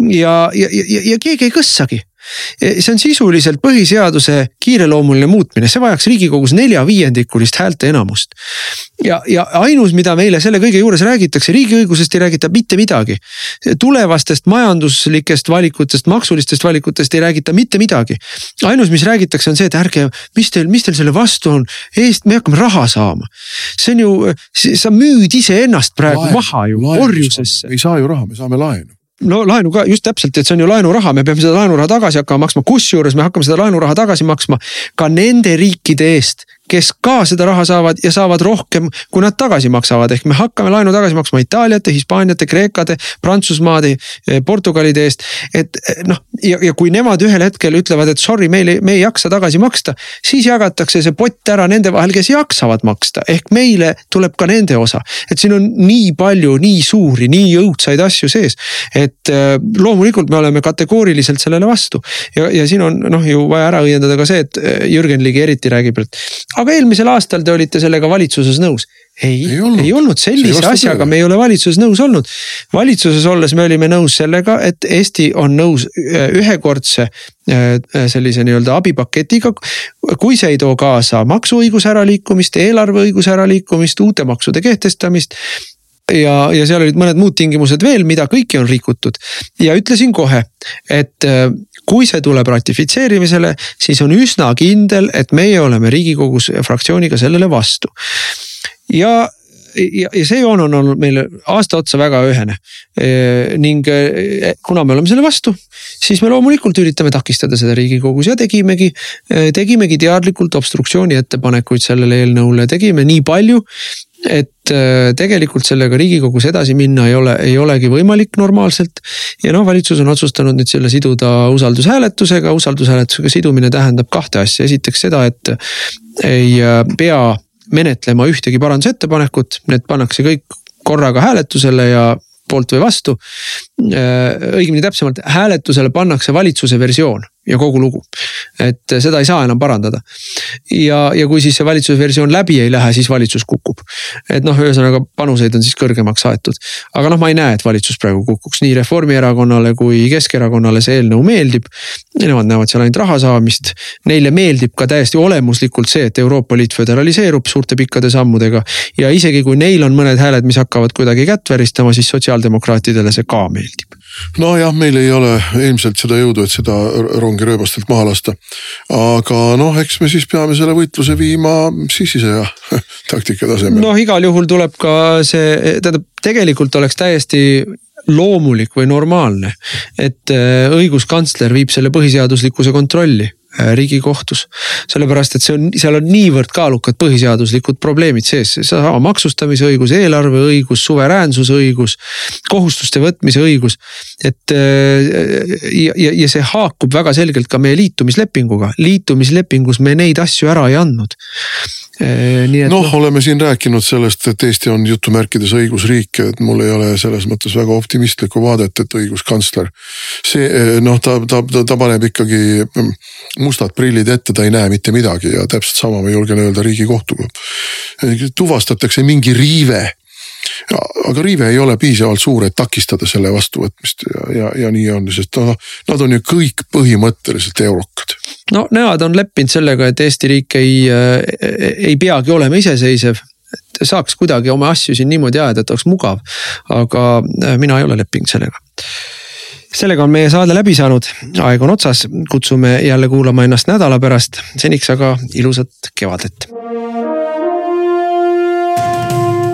ja, ja, ja, ja keegi ei kõssagi see on sisuliselt põhiseaduse kiireloomuline muutmine, see vajaks riigikogus neljaviiendikulist häälte enamust. ja, ja ainus, mida meile selle kõige juures räägitakse, riigiõigusest ei räägita mitte midagi. tulevastest majanduslikest valikutest, maksulistest valikutest ei räägita mitte midagi. ainus, mis räägitakse, on see, et ärge, mis teil, mis teil selle vastu on, eest, me hakkame raha saama. see on ju, sa müüd iseennast praegu laenu, maha ju orjusesse. ei saa ju raha, me saame laenu no laenu ka just täpselt, et see on ju laenuraha, me peame seda laenuraha tagasi hakkama maksma, kusjuures me hakkame seda laenuraha tagasi maksma ka nende riikide eest, kes ka seda raha saavad ja saavad rohkem, kui nad tagasi maksavad, ehk me hakkame laenu tagasi maksma Itaaliate, Hispaaniate, Kreekade, Prantsusmaade, Portugalide eest. et noh, ja, ja kui nemad ühel hetkel ütlevad, et sorry, meil ei, me ei jaksa tagasi maksta, siis jagatakse see pott ära nende vahel, kes jaksavad maksta, ehk meile tuleb ka nende osa. et siin on nii palju nii suuri, nii õudsaid asju sees, et loomulikult me oleme kategooriliselt sellele vastu. ja, ja siin on noh ju vaja ära õiendada ka see, et Jürgen Ligi eriti räägib, et aga eelmisel aastal te olite sellega valitsuses nõus. ei, ei olnud, ei olnud sellise asjaga, me ei ole valitsuses nõus olnud. valitsuses olles me olime nõus sellega, et Eesti on nõus ühekordse sellise nii-öelda abipaketiga. kui see ei too kaasa maksuõiguse äraliikumist, eelarveõiguse äraliikumist, uute maksude kehtestamist ja, ja seal olid mõned muud tingimused veel, mida kõiki on rikutud. ja ütlesin kohe, et kui see tuleb ratifitseerimisele, siis on üsna kindel, et meie oleme riigikogus fraktsiooniga sellele vastu. ja ja, ja see joon on olnud meil aasta otsa väga ühene. ning kuna me oleme selle vastu, siis me loomulikult üritame takistada seda riigikogus ja tegimegi, tegimegi teadlikult obstruktsiooni ettepanekuid sellele eelnõule, tegime nii palju et tegelikult sellega riigikogus edasi minna ei ole, ei olegi võimalik normaalselt. ja noh, valitsus on otsustanud nüüd selle siduda usaldushääletusega, usaldushääletusega sidumine tähendab kahte asja, esiteks seda, et ei pea menetlema ühtegi parandusettepanekut, need pannakse kõik korraga hääletusele ja poolt või vastu. õigemini täpsemalt hääletusele pannakse valitsuse versioon ja kogu lugu. et seda ei saa enam parandada. ja, ja kui siis see valitsuse versioon läbi ei lähe, siis valitsus kukub. et noh, ühesõnaga panuseid on siis kõrgemaks aetud. aga noh, ma ei näe, et valitsus praegu kukuks, nii Reformierakonnale kui Keskerakonnale see eelnõu meeldib. Nemad näevad seal ainult raha saamist. Neile meeldib ka täiesti olemuslikult see, et Euroopa Liit föderaliseerub suurte pikkade sammudega. ja isegi kui neil on mõned hääled, mis hakkavad kuidagi kätt väristama, siis sotsiaaldemokraatidele see ka meeldib nojah, meil ei ole ilmselt seda jõudu, et seda rongi rööbastelt maha lasta. aga noh, eks me siis peame selle võitluse viima sissisõja [laughs] taktika tasemel. noh, igal juhul tuleb ka see, tähendab tegelikult oleks täiesti loomulik või normaalne, et õiguskantsler viib selle põhiseaduslikkuse kontrolli Äh, riigikohtus. sellepärast, et see on, seal on niivõrd kaalukad põhiseaduslikud probleemid sees, seesama maksustamise õigus, eelarveõigus, suveräänsuse õigus, kohustuste võtmise õigus. et äh, ja, ja, ja see haakub väga selgelt ka meie liitumislepinguga, liitumislepingus me neid asju ära ei andnud Äh, noh, noh, oleme siin rääkinud sellest, et Eesti on jutumärkides õigusriik, et mul ei ole selles mõttes väga optimistlikku vaadet, et õiguskantsler. see äh, noh, ta, ta, ta, ta paneb ikkagi mm, mustad prillid ette, ta ei näe mitte midagi ja täpselt sama ma julgen öelda riigikohtuga. tuvastatakse mingi riive aga riive ei ole piisavalt suur, et takistada selle vastuvõtmist ja, ja, ja nii on, sest noh, nad on ju kõik põhimõtteliselt eurokad. no nemad on leppinud sellega, et Eesti riik ei, ei peagi olema iseseisev. Saaks kuidagi oma asju siin niimoodi ajada, et oleks mugav. aga äh, mina ei ole leppinud sellega. Sellega on meie saade läbi saanud, aeg on otsas, kutsume jälle kuulama ennast nädala pärast, seniks aga ilusat kevadet